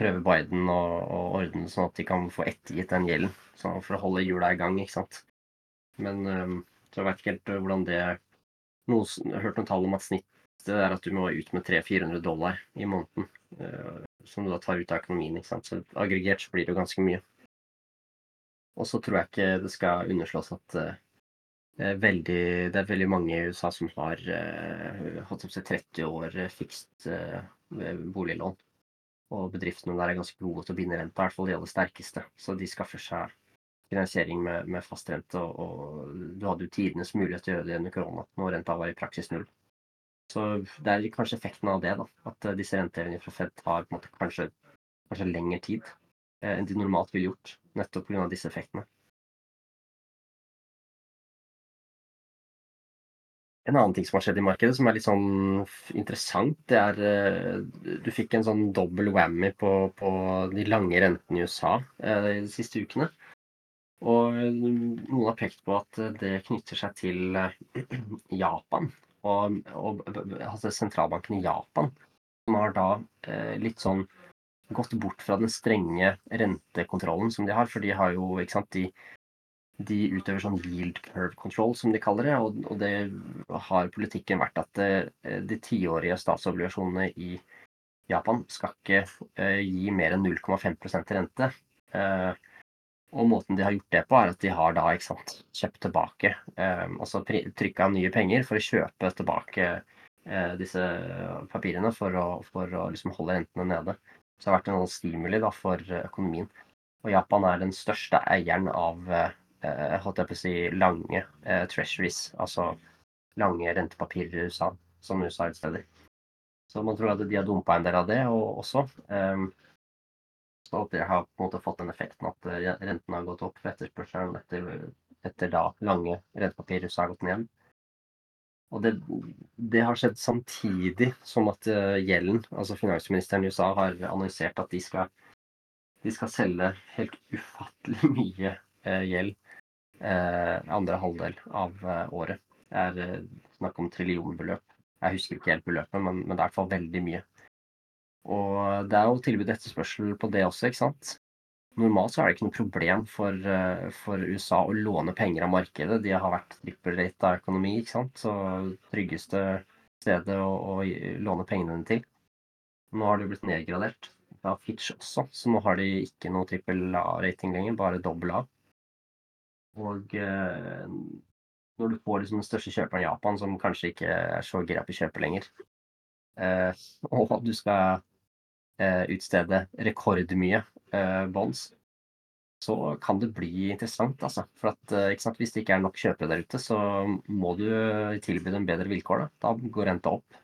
prøver Biden å, å ordne sånn at de kan få ettergitt den gjelden. Sånn for å holde hjula i gang, ikke sant. Men um, så jeg vet ikke helt hvordan det er. Noe, jeg har hørt noen tall om at snittet er at du må ut med 300-400 dollar i måneden. Uh, som du da tar ut av økonomien. ikke sant? Så aggregert så blir det jo ganske mye. Og så tror jeg ikke det skal underslås at uh, veldig, det er veldig mange i USA som har hatt opp seg 30 år fikst boliglån. Og bedriftene der er ganske gode til å binde renta, i hvert fall de aller sterkeste. Så de skaffer seg finansiering med, med fastrente, og, og du hadde jo tidenes mulighet til å gjøre det under korona, når renta var i praksis null. Så det er kanskje effekten av det, da. At disse rentene fra Fed tar på en måte kanskje, kanskje lengre tid eh, enn de normalt ville gjort, nettopp pga. disse effektene. En annen ting som har skjedd i markedet som er litt sånn interessant, det er eh, Du fikk en sånn dobbel whammy på, på de lange rentene i USA eh, de siste ukene. Og noen har pekt på at det knytter seg til Japan og, og altså sentralbanken i Japan. Som har da eh, litt sånn gått bort fra den strenge rentekontrollen som de har. For de har jo, ikke sant, de, de utøver sånn yield curve control, som de kaller det. Og, og det har politikken vært at eh, de tiårige statsobligasjonene i Japan skal ikke uh, gi mer enn 0,5 rente. Uh, og måten de har gjort det på, er at de har da ikke sant, kjøpt tilbake uh, Altså trykka nye penger for å kjøpe tilbake disse papirene for å, for å liksom holde rentene nede. Så det har vært en stimuli da, for økonomien. Og Japan er den største eieren av holdt jeg på å si, lange eh, treasuries, altså lange rentepapirer i USA, som USA utsteder. Så man tror at de har dumpa en del av det og, også. Um, så at det har på en måte fått den effekten at rentene renten har gått opp for etterspørselen etter, etter da lange rentepapirer i USA har gått ned. Og det, det, har skjedd samtidig som at gjelden, altså finansministeren i USA, har annonsert at de skal, de skal selge helt ufattelig mye gjeld andre halvdel av året. Det er snakk om trillionbeløp. Jeg husker ikke helt beløpet, men, men det er i hvert fall veldig mye. Og det er jo tilbud etterspørsel på det også, ikke sant. Normalt så er det ikke noe problem for, eh, for USA å låne penger av markedet. De har vært trippelrate av økonomi, ikke sant. Så tryggeste stedet å, å låne pengene til. Nå har det blitt nedgradert av Fitch også, så nå har de ikke noe trippel A-rating lenger, bare dobbel A. Og eh, når du får liksom den største kjøperen i Japan, som kanskje ikke er så gira på å kjøpe lenger, eh, og du skal Eh, utstede rekordmye bonds, så kan det bli interessant. Altså. For at, sant, Hvis det ikke er nok kjøpere der ute, så må du tilby dem bedre vilkår. Da, da går renta opp.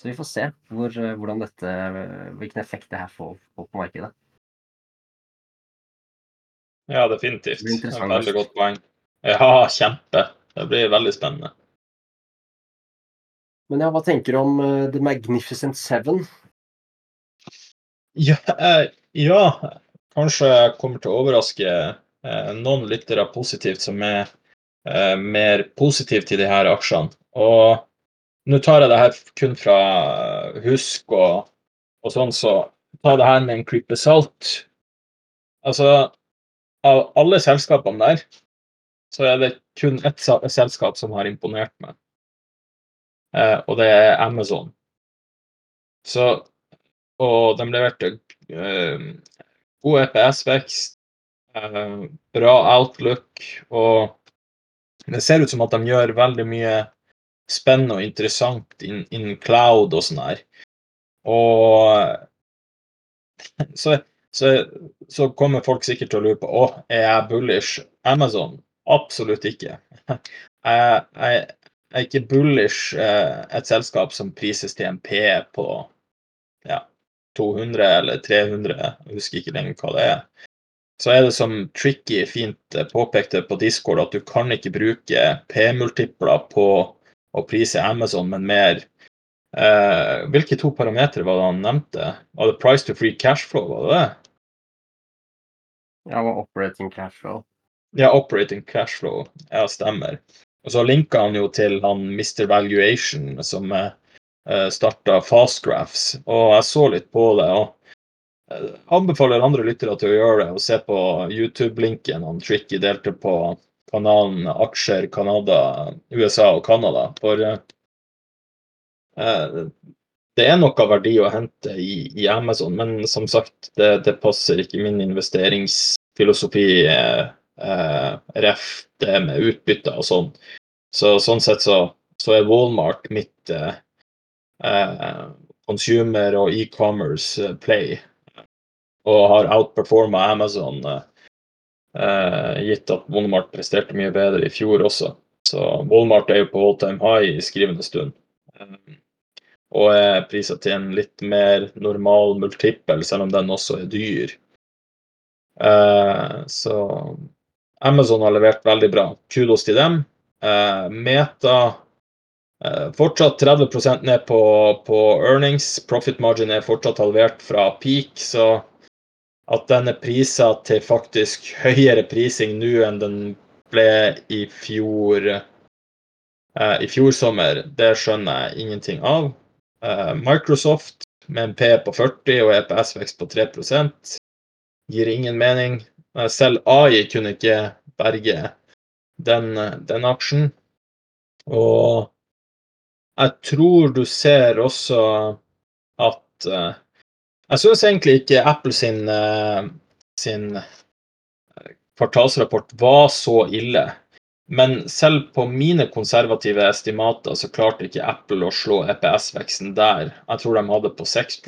Så vi får se hvor, hvordan dette, hvilken effekt det her får på markedet. Ja, definitivt. Det veldig godt poeng. Ja, kjempe. Det blir veldig spennende. Men ja, hva tenker du om The Magnificent Seven? Ja, eh, ja, kanskje jeg kommer til å overraske eh, noen lyttere positivt som er eh, mer positive til de her aksjene. Og nå tar jeg det her kun fra husk og, og sånn, så ta det her med en klype salt. Altså, av alle selskapene der, så er det kun ett selskap som har imponert meg. og det er Amazon. Så og de leverte eh, god EPS-vekst, eh, bra outlook, og det ser ut som at de gjør veldig mye spennende og interessant innen in cloud og sånn her. Og så, så, så, kommer folk sikkert til å lure på å, er jeg bullish Amazon. Absolutt ikke. Jeg, jeg, er ikke bullish eh, et selskap som prises til en P på ja, 200 eller 300, jeg husker ikke lenger hva det er. Så er det som Tricky fint eh, påpekte på Discord, at du kan ikke bruke P-multipler på å prise Amazon, men mer eh, Hvilke to parametere var det han nevnte? Var det price to free cash flow, var det det? Ja, det var operating cash flow. Ja, operating cash flow. Ja, stemmer. Og så linka han jo til han Mr. Valuation, som Eh, starta Fastgraphs, og jeg så litt på det. og eh, anbefaler andre lyttere til å gjøre det og se på YouTube-linken han Tricky delte på kanalen Aksjer Canada, USA og Canada. For eh, det er noe verdi å hente i, i Amazon, men som sagt, det, det, passer ikke min investeringsfilosofi eh, eh, ref det med utbytte og sånn. Så sånn sett så, så er Walmart mitt eh, eh, consumer og e-commerce eh, play, og har outperforma Amazon, eh, gitt at Walmart presterte mye bedre i fjor også. Så Walmart er jo på all time high i skrivende stund. Og er priset til en litt mer normal multiple, selv om den også er dyr. Så Amazon har levert veldig bra. Kudos til dem. Meta fortsatt 30% ned på, på, earnings. Profit margin er fortsatt halvert fra peak, så at den er prisa til faktisk høyere prising nå enn den ble i fjor eh, i fjor sommer, det skjønner jeg ingenting av. Eh, Microsoft med en P på 40 og EPS-vekst på 3 gir ingen mening. Eh, selv AI kunne ikke berge den, den aksjen. Og jeg tror du ser også at Jeg syns egentlig ikke Apple sin, sin kvartalsrapport var så ille. Men selv på mine konservative estimater så klarte ikke Apple å slå EPS-veksten der. Jeg tror de hadde på 6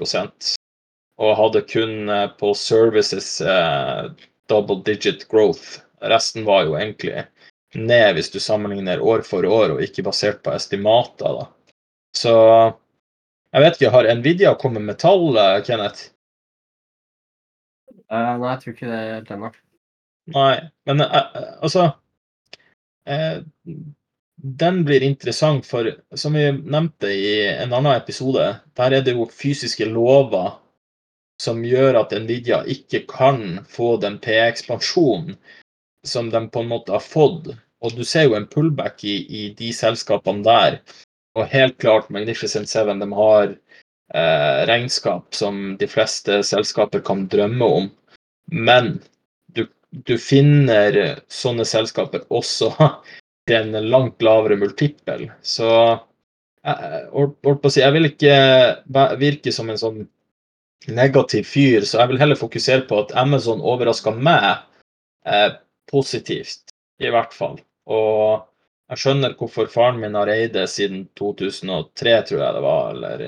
og hadde kun eh, på services eh, double digit growth. Resten var jo egentlig ned hvis du sammenligner år for år og ikke basert på estimater. da. Så jeg vet ikke, har Nvidia kommet med tall, eh, Kenneth? Uh, nei, jeg tror ikke det er ennå. Nei, men uh, altså Den blir interessant, for som vi nevnte i en annen episode, der er det jo fysiske lover som gjør at Nvidia ikke kan få den PE-ekspansjonen som de på en måte har fått. Og du ser jo en pullback i, i de selskapene der. Og helt klart Magnificent Seven de har eh, regnskap som de fleste selskaper kan drømme om. Men du finner sånne selskaper også til en langt lavere multiple. Så jeg, jeg vil ikke virke som en sånn negativ fyr, så jeg vil heller fokusere på at Amazon overraska meg eh, positivt, i hvert fall. Og jeg skjønner hvorfor faren min har eid det siden 2003, tror jeg det var, eller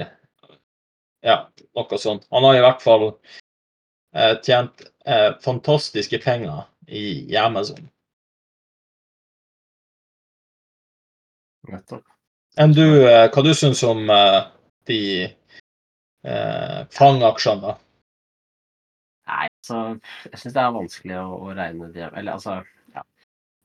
ja, noe sånt. Han har i hvert fall eh, tjent eh, fantastiske penger i, i Amazon. Nettopp. Enn du, eh, hva du syns om eh, de eh, fangaksjene, da? Nei, altså Jeg syns det er vanskelig å, å regne de Eller altså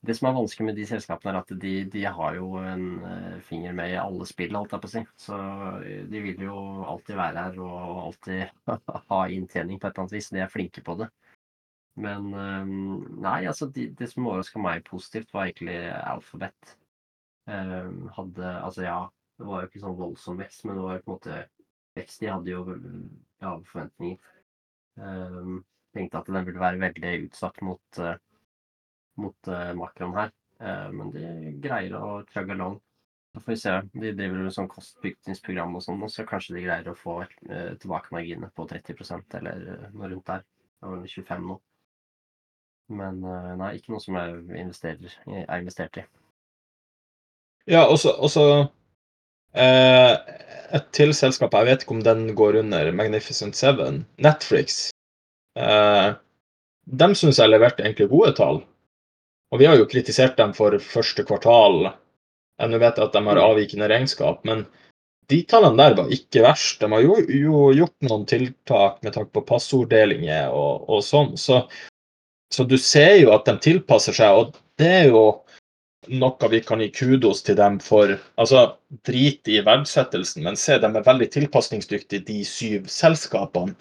det som er vanskelig med de selskapene, er at de, de har jo en uh, finger med i alle spill, alt jeg på å. Så eh, de vil jo alltid være her og alltid ha inntjening på et eller annet vis. De er flinke på det. Men uh, nei, altså de, det som overraska meg positivt, var egentlig Alphabet. Hadde Altså ja, det var jo ikke sånn voldsom vekst, men det var jo på en måte vekst. De hadde jo lave forventninger. tenkte at den ville være veldig utsatt mot mot uh, makroen her. Uh, men de greier å chugge along. Så får vi se. De driver med sånn kostbygningsprogram og sånn, og så kanskje de greier å få uh, tilbake marginene på 30% eller noe rundt der. Det var 25 nå. Men nei, ikke noe som jeg investerer, er investert i. Ja, også, også eh, et til selskap, jeg vet ikke om den går under Magnificent Seven, Netflix. Eh, dem syns jeg leverte egentlig gode tall. Og vi har jo kritisert dem for første kvartal. Ennå vet jeg at de har mm. avvikende regnskap, men de tallene der var ikke verst. De har jo, jo gjort noen tiltak med tanke på passorddelinger og, og sånn. Så, så, du ser jo at de tilpasser seg, og det er jo noe vi kan gi kudos til dem for. Altså, drit i verdsettelsen, men se, de er veldig tilpasningsdyktige, de syv selskapene.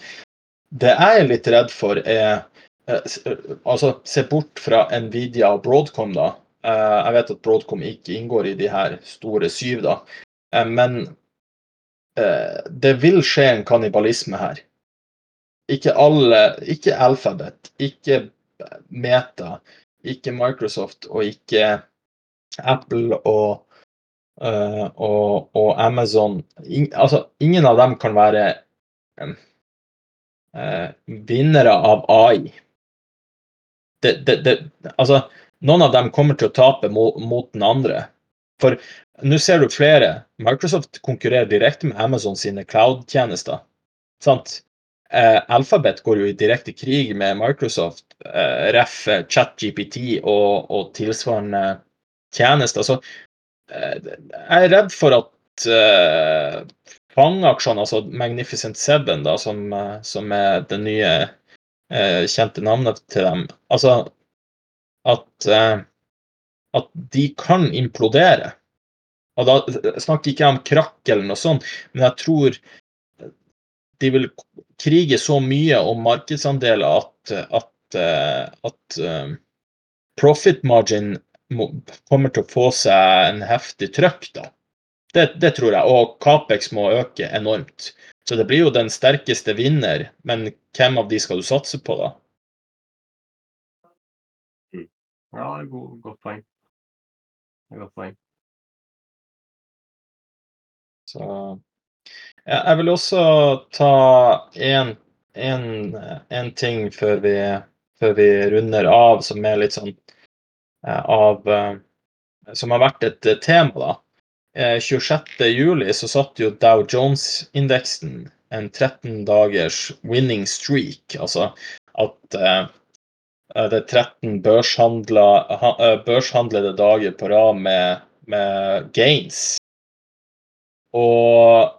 Det jeg er litt redd for, er altså, se bort fra Nvidia og Broadcom, da. Eh, jeg vet at Broadcom ikke inngår i de her store syv, da. Men det vil skje en kannibalisme her. Ikke alle Ikke Alphabet, ikke Meta, ikke Microsoft og ikke Apple og, og, og Amazon. altså, ingen av dem kan være vinnere av AI det, det, det, Altså, noen av dem kommer til å tape mot, mot den andre. For nå ser du flere. Microsoft konkurrerer direkte med Amazon sine cloud-tjenester. Sant? Eh, Alphabet går jo i direkte krig med Microsoft, eh, ref. ChatGPT og, og tilsvarende tjenester. Så eh, jeg er redd for at eh, fangaksjene, altså Magnificent Seven, da, som, eh, som er den nye kjente navnet til dem, altså at, eh, at de kan implodere. Og da snakker ikke jeg om krakk eller noe sånt, men jeg tror de vil krige så mye om markedsandeler at, at, eh, at profit margin kommer til å få seg en heftig trøkk. da. Det, det, tror jeg. Og Capex må øke enormt. Så det blir jo den sterkeste vinner, men hvem av de skal du satse på, da? Ja, det er god, godt poeng. Godt poeng. Så ja, jeg vil også ta en, en, en ting før vi, før vi, runder av, som er litt sånn eh, av eh, Som har vært et tema, da. 26.07 eh, så satt jo Dow Jones-indeksen en 13 dagers winning streak. Altså at uh, det er 13 børshandlede dager på rad med, med gains. Og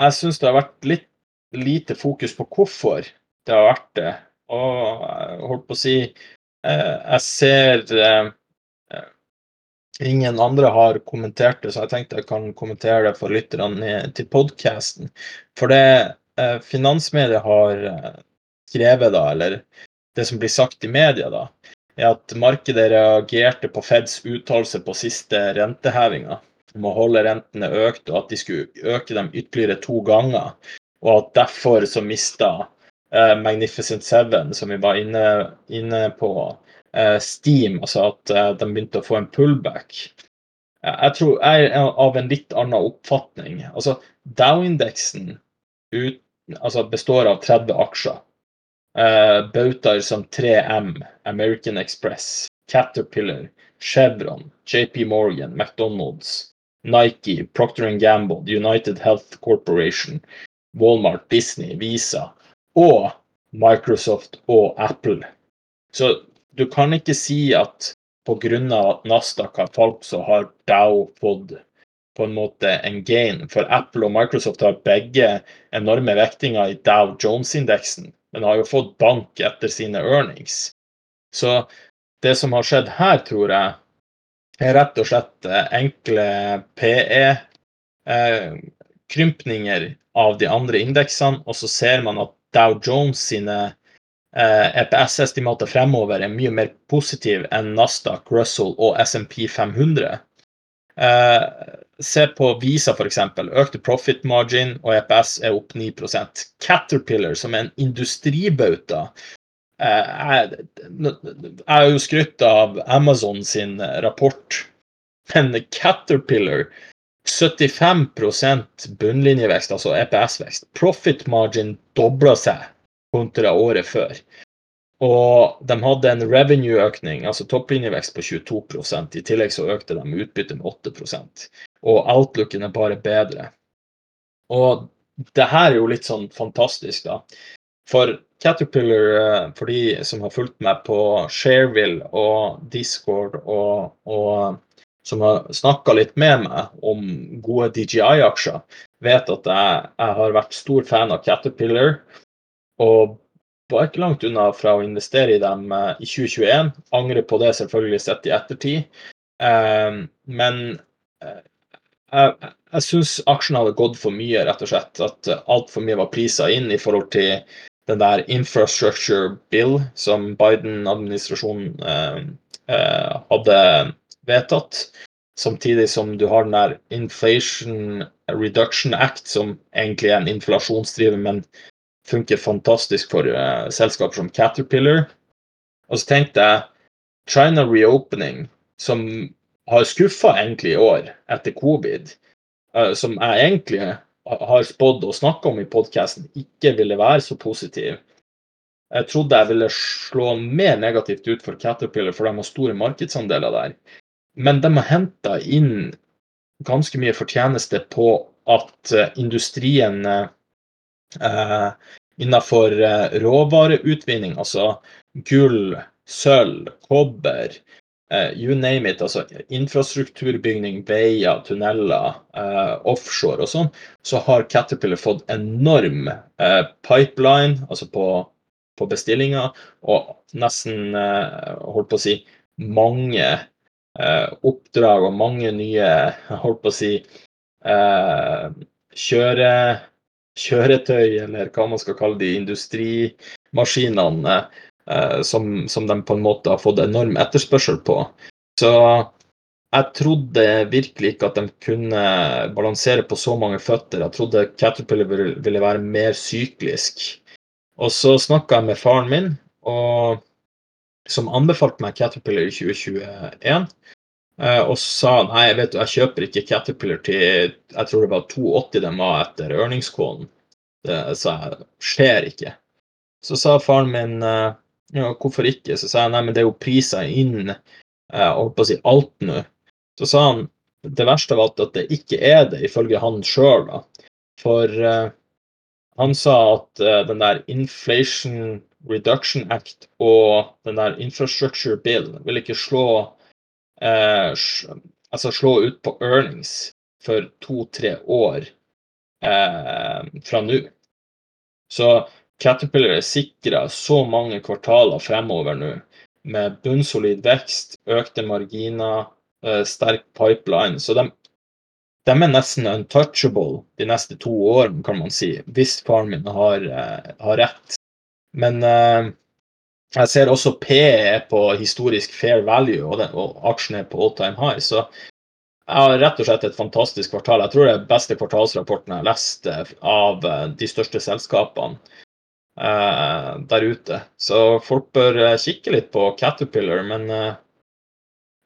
jeg syns det har vært litt lite fokus på hvorfor det har vært det. Og jeg holdt på å si Jeg ser ingen andre har kommentert det, så jeg tenkte jeg kan kommentere det for lytterne til podkasten. For det eh, finansmediet har skrevet, da, eller det som blir sagt i media, da, er at markedet reagerte på Feds uttalelse på siste rentehevinga om å holde rentene økt, og at de skulle øke dem ytterligere to ganger. Og at derfor så mista eh, Magnificent Seven, som vi var inne, inne på, eh, Steam, altså at eh, de begynte å få en pullback. Jeg tror jeg er av en litt annen oppfatning. Altså, Dow-indeksen altså består av 30 aksjer. Uh, bautaer som 3M, American Express, Caterpillar, Chevron, JP Morgan, McDonald's, Nike, Procter Gamble, United Health Corporation, Walmart, Disney, Visa og Microsoft og Apple. Så du kan ikke si at pga. at Nasdaq har falt, så har Dow fått på en måte en gain. For Apple og Microsoft har begge enorme vektinger i Dow Jones-indeksen, men har jo fått bank etter sine earnings. Så det som har skjedd her, tror jeg, er rett og slett eh, enkle PE-krympninger eh, av de andre indeksene, og så ser man at Dow Jones sine EPS-estimater eh, e fremover er mye mer positive enn Nasdaq, Russell og SMP 500. Se på Visa f.eks. Økte profit margin og EPS er opp 9% Caterpillar, som er en industribauta, jeg, jeg har jo skrytt av Amazon sin rapport, men Caterpillar 75 bunnlinjevekst, altså EPS-vekst. Profit margin dobler seg kontra året før. Og de hadde en revenue-økning, altså topplinjevekst, på 22% I tillegg så økte de utbyttet med 8% Og outlooken er bare bedre. Og det her er jo litt sånn fantastisk, da. For Caterpillar, eh, for de som har fulgt meg på Shareville og Discord, og, og som har snakka litt med meg om gode DJI-aksjer, vet at jeg, jeg, har vært stor fan av Caterpillar. Og var ikke langt unna fra å investere i dem eh, i 2021. Angrer på det selvfølgelig sett i ettertid. Um, men jeg, jeg syns aksjene hadde gått for mye, rett og slett. At altfor mye var prisa inn i forhold til den der infrastructure bill som Biden-administrasjonen eh, eh, hadde vedtatt. Samtidig som du har den der Inflation Reduction Act, som egentlig er en inflasjonsdriver, men funker fantastisk for uh, selskaper som Caterpillar. Og så tenkte jeg China Reopening, som har skuffa egentlig i år etter covid, uh, som jeg egentlig har spådd og snakka om i podkasten, ikke ville være så positiv. Jeg trodde jeg ville slå mer negativt ut for Caterpillar, for de har store markedsandeler der. Men de har henta inn ganske mye fortjeneste på at eh, industrien eh, innenfor eh, råvareutvinning, altså gull, sølv, kobber, eh, you name it, altså infrastrukturbygning, veier, tunneler, eh, offshore og sånn, så har Caterpillar fått enorm eh, pipeline, altså på, på bestillinger, og nesten, holdt på å si, mange oppdrag og mange nye, holdt på å si, kjøre kjøretøy, eller hva man skal kalle de, industrimaskinene eh, som, som, de på en måte har fått enorm etterspørsel på. Så jeg trodde virkelig ikke at de kunne balansere på så mange føtter. Jeg trodde Caterpillar ville være mer syklisk. Og så snakka jeg med faren min, og, som anbefalte meg Caterpillar i 2021. Eh, og sa nei, jeg vet du, jeg kjøper ikke Caterpillar til jeg tror det var 280 de var etter earningscoden. Det sa jeg skjer ikke. Så sa faren min eh, ja, hvorfor ikke? Så sa jeg nei, men det er jo priser inn eh, holdt på å si alt nå. Så sa han det verste av alt at det ikke er det, ifølge han sjøl. For uh, han sa at uh, den der Inflation Reduction Act og den der Infrastructure Bill vil ikke slå eh, altså slå ut på earnings for to-tre år eh, fra nå. Så Caterpillar er sikra så mange kvartaler fremover nå, med bunnsolid vekst, økte marginer, eh, sterk pipeline. Så de, de, er nesten untouchable de neste to årene, kan man si, hvis faren min har, eh, har rett. Men eh, jeg ser også P er på historisk fair value, og, den, og aksjen er på all time high. Så jeg har rett og slett et fantastisk kvartal. Jeg tror det er beste kvartalsrapporten jeg har lest eh, av eh, de største selskapene uh, der ute. Så folk bør kikke litt på Caterpillar, men uh,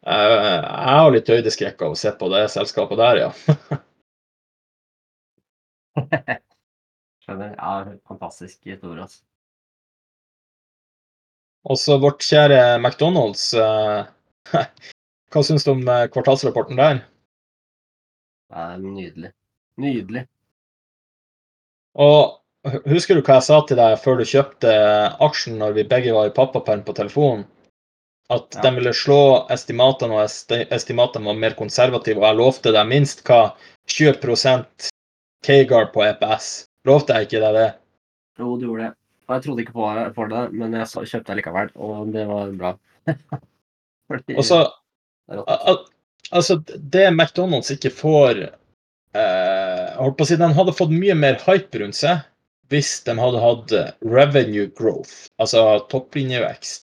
jeg har litt høydeskrekk av å se på det selskapet der, ja. Skjønner. Ja, fantastisk historie, altså. Også vårt kjære McDonald's. Eh, hva syns du om eh, kvartalsrapporten der? Det er nydelig. Nydelig. Og husker du hva jeg sa til deg før du kjøpte aksjen når vi begge var i pappaperm på telefonen? At ja. de ville slå estimatene, og estimatene var mer konservative. Og jeg lovte deg minst hva 20% Kagar på EPS. Lovte jeg ikke deg det? Jo, du gjorde det. Jeg trodde ikke på, på det, men jeg kjøpte det likevel, og det var bra. Fordi, og så Altså, det McDonald's ikke får eh, holdt på å si, Den hadde fått mye mer hype rundt seg hvis de hadde hatt revenue growth, altså topplinjevekst.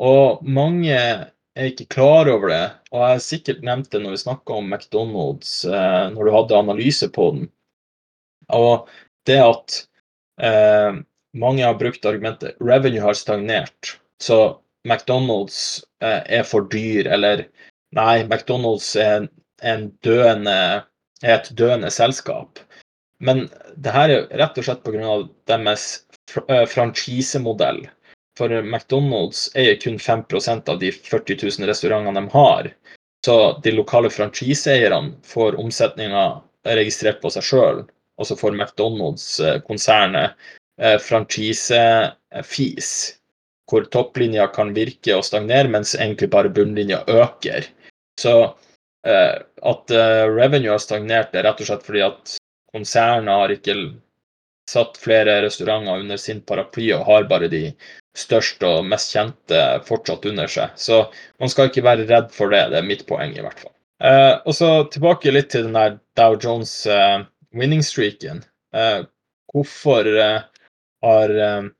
Og mange er ikke klar over det, og jeg har sikkert nevnt det når vi snakka om McDonald's, eh, når du hadde analyse på den. Og det at eh, mange har brukt argumentet revenue har stagnert, så McDonald's eh, er for dyr, eller nei, McDonald's er, en døende, er et døende selskap. Men det her er rett og slett pga. deres fr franchisemodell. For McDonald's eier kun 5% av de 40 000 restaurantene de har. Så de lokale franchiseeierne får omsetninga registrert på seg sjøl, og så får McDonald's-konsernet eh, eh, franchise-fis, hvor topplinja kan virke og stagnere, mens egentlig bare bunnlinja øker. Så eh, at eh, revenue har stagnert, er rett og slett fordi at konsernet har ikke satt flere restauranter under sin paraply og har bare de største og mest kjente fortsatt under seg. Så man skal ikke være redd for det. Det er mitt poeng, i hvert fall. Eh, og så tilbake litt til den der Dow Jones eh, winning streaken. Eh, hvorfor eh, har um,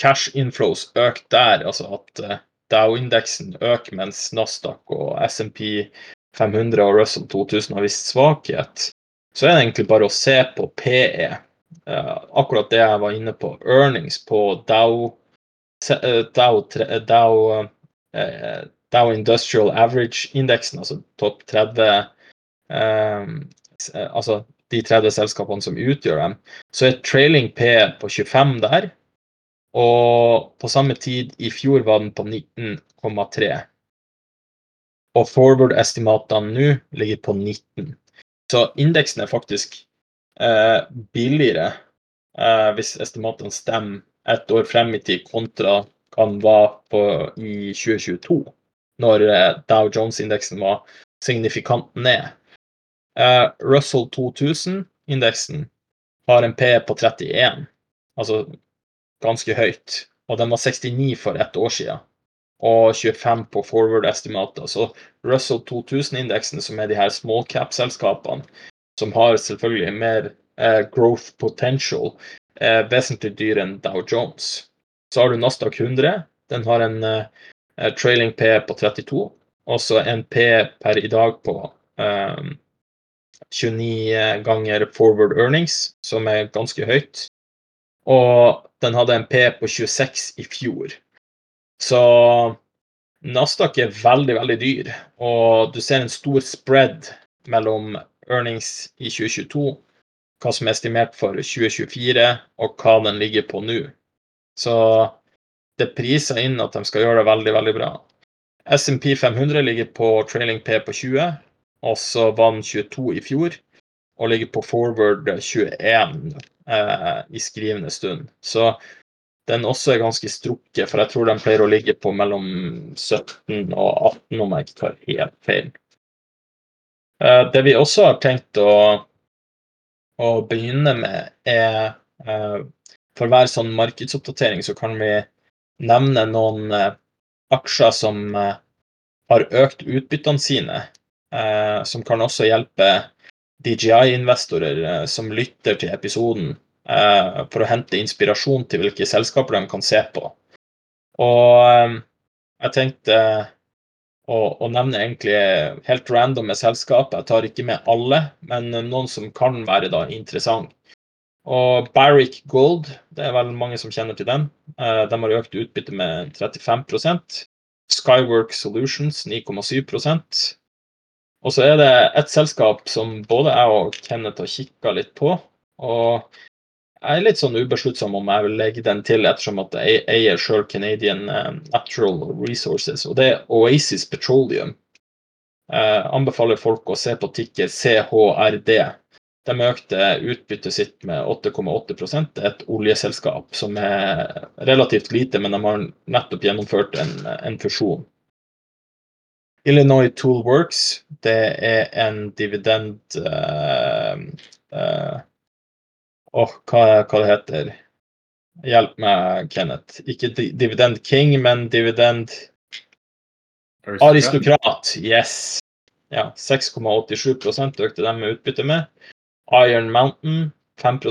cash inflows økt der, altså at uh, Dow-indeksen øker mens Nasdaq og SMP 500 og Russell 2000 har vist svakhet, så er det egentlig bare å se på PE. Uh, akkurat det jeg var inne på, earnings på Dow, Dow, Dow, Dow Industrial Average-indeksen, altså topp 30 um, altså de 30 selskapene som utgjør dem, så er trailing P på 25 der. Og på samme tid i fjor var den på 19,3. Og forward-estimatene nå ligger på 19. Så indeksen er faktisk eh, billigere eh, hvis estimatene stemmer et år frem i tid, kontra hva den var på i 2022, når eh, Dow Jones-indeksen var signifikant ned. Eh, Russell 2000-indeksen har en P på 31, altså ganske høyt. Og den var 69 for ett år siden, og 25 på forward-estimater. Så Russell 2000-indeksen, som er de her small cap-selskapene, som har selvfølgelig mer eh, growth potential, er vesentlig dyrere enn Dow Jones. Så har du Nasdaq 100. Den har en eh, trailing P på 32, og så en P per i dag på eh, 29 ganger forward earnings, som er ganske høyt. Og den hadde en P på 26 i fjor. Så Nasdaq er veldig, veldig dyr, og du ser en stor spread mellom earnings i 2022, hva som er estimert for 2024, og hva den ligger på nå. Så det priser inn at de skal gjøre det veldig, veldig bra. SMP 500 ligger på trailing P på 20, og så var den 22 i fjor, og ligger på forward 21 eh, i skrivende stund. Så den også er ganske strukket, for jeg tror den pleier å ligge på mellom 17 og 18, om jeg ikke tar helt feil. Eh, det vi også har tenkt å, å begynne med, er eh, For hver sånn markedsoppdatering så kan vi nevne noen eh, aksjer som eh, har økt utbyttene sine, som kan også hjelpe DJI-investorer eh, som lytter til episoden, eh, for å hente inspirasjon til hvilke selskaper de kan se på. Og jeg tenkte å, å nevne egentlig helt randomme selskap. Jeg tar ikke med alle, men noen som kan være da interessant. Og Barrick Gold, det er vel mange som kjenner til den. De har økt utbytte med 35% Skywork Solutions 9,7 og så er det et selskap som både jeg og Kenneth har kikka litt på. Og jeg er litt sånn ubesluttsom om jeg vil legge den til, ettersom at jeg eier sjøl Canadian eh, Natural Resources. Og det er Oasis Petroleum. Jeg anbefaler folk å se på tikker CHRD. De økte utbyttet sitt med 8,8 Det er et oljeselskap som er relativt lite, men de har nettopp gjennomført en, en fusjon. Illinois Toolworks, det er en dividend uh, uh, oh, hva, hva det heter Hjelp meg, Kenneth. Ikke Dividend King, men Dividend Aristokrat. Yes. Ja, 6,87 økte de med utbytte med. Iron Mountain 5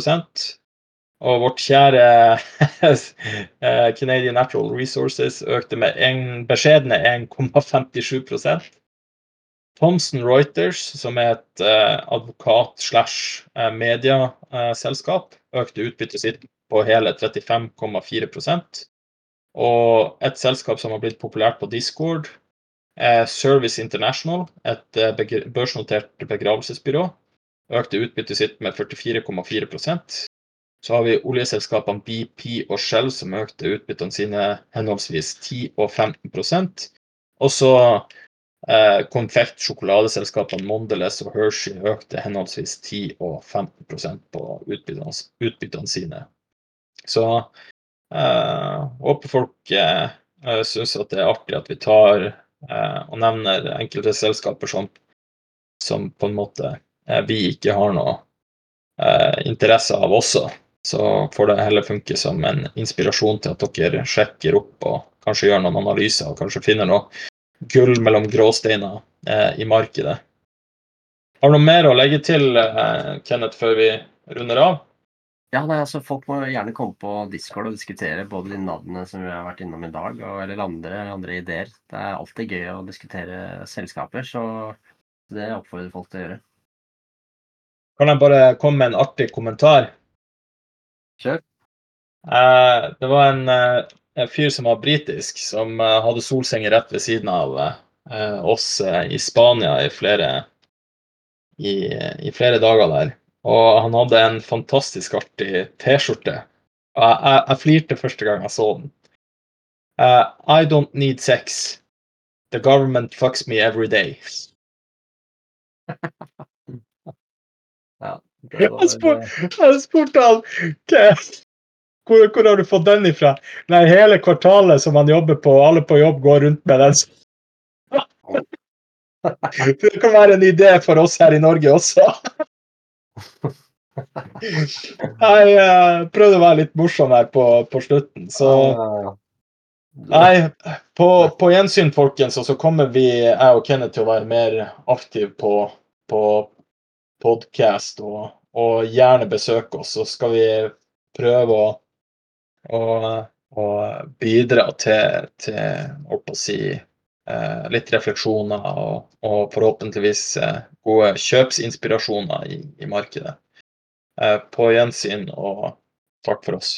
og vårt kjære eh, Canadian Natural Resources økte med en beskjedne 1,57% Thomson Reuters, som er et uh, advokat-slash-mediaselskap, uh, økte utbyttet sitt på hele 35,4% Og et selskap som har blitt populært på Discord, Service International, et børsnotert begravelsesbyrå, økte utbyttet sitt med 44,4 så har vi oljeselskapene BP og Shell som økte utbyttene sine henholdsvis 10 og 15% Og så eh, konfekt sjokoladeselskapene Mondelez og Hershey økte henholdsvis 10 og 15% på utbyttene, utbyttene sine. Så eh, håper folk eh, syns at det er artig at vi tar eh, og nevner enkelte selskaper som, som på en måte eh, vi ikke har noe eh, interesse av også. Så får det heller funke som en inspirasjon til at dere sjekker opp og kanskje gjør noen analyser og kanskje finner noe gull mellom gråsteiner eh, i markedet. Har du noe mer å legge til, eh, Kenneth, før vi runder av? Ja, nei, altså Folk må gjerne komme på Discord og diskutere både de navnene som vi har vært innom i dag, og, eller andre, andre ideer. Det er alltid gøy å diskutere selskaper, så det oppfordrer folk til å gjøre. Kan jeg bare komme med en artig kommentar? Kjør. Uh, det var en, uh, en, fyr som var britisk, som uh, hadde solsenger rett ved siden av oss i Spania i flere, i, i flere dager der. Og han hadde en fantastisk artig T-skjorte Jeg, jeg, jeg flirte første gang jeg så den. Uh, I don't need sex. The government fucks me every day. Var, spør- eh, spurte han "Hva- hvor, hvor har du fått den ifra? Nei, hele kvartalet som han jobber på, alle på jobb går rundt med den. Det kan være en idé for oss her i Norge også. Jeg uh, prøvde å være litt morsom her på, på slutten, så Nei, på, på gjensyn, folkens, og så kommer vi, jeg og Kenneth, til å være mer aktive på, på podkast, og, og gjerne besøke oss. Så skal vi prøve å, å, å bidra til, til å si, eh, litt refleksjoner og, og forhåpentligvis eh, gode kjøpsinspirasjoner i, i markedet. Eh, på gjensyn, og takk for oss.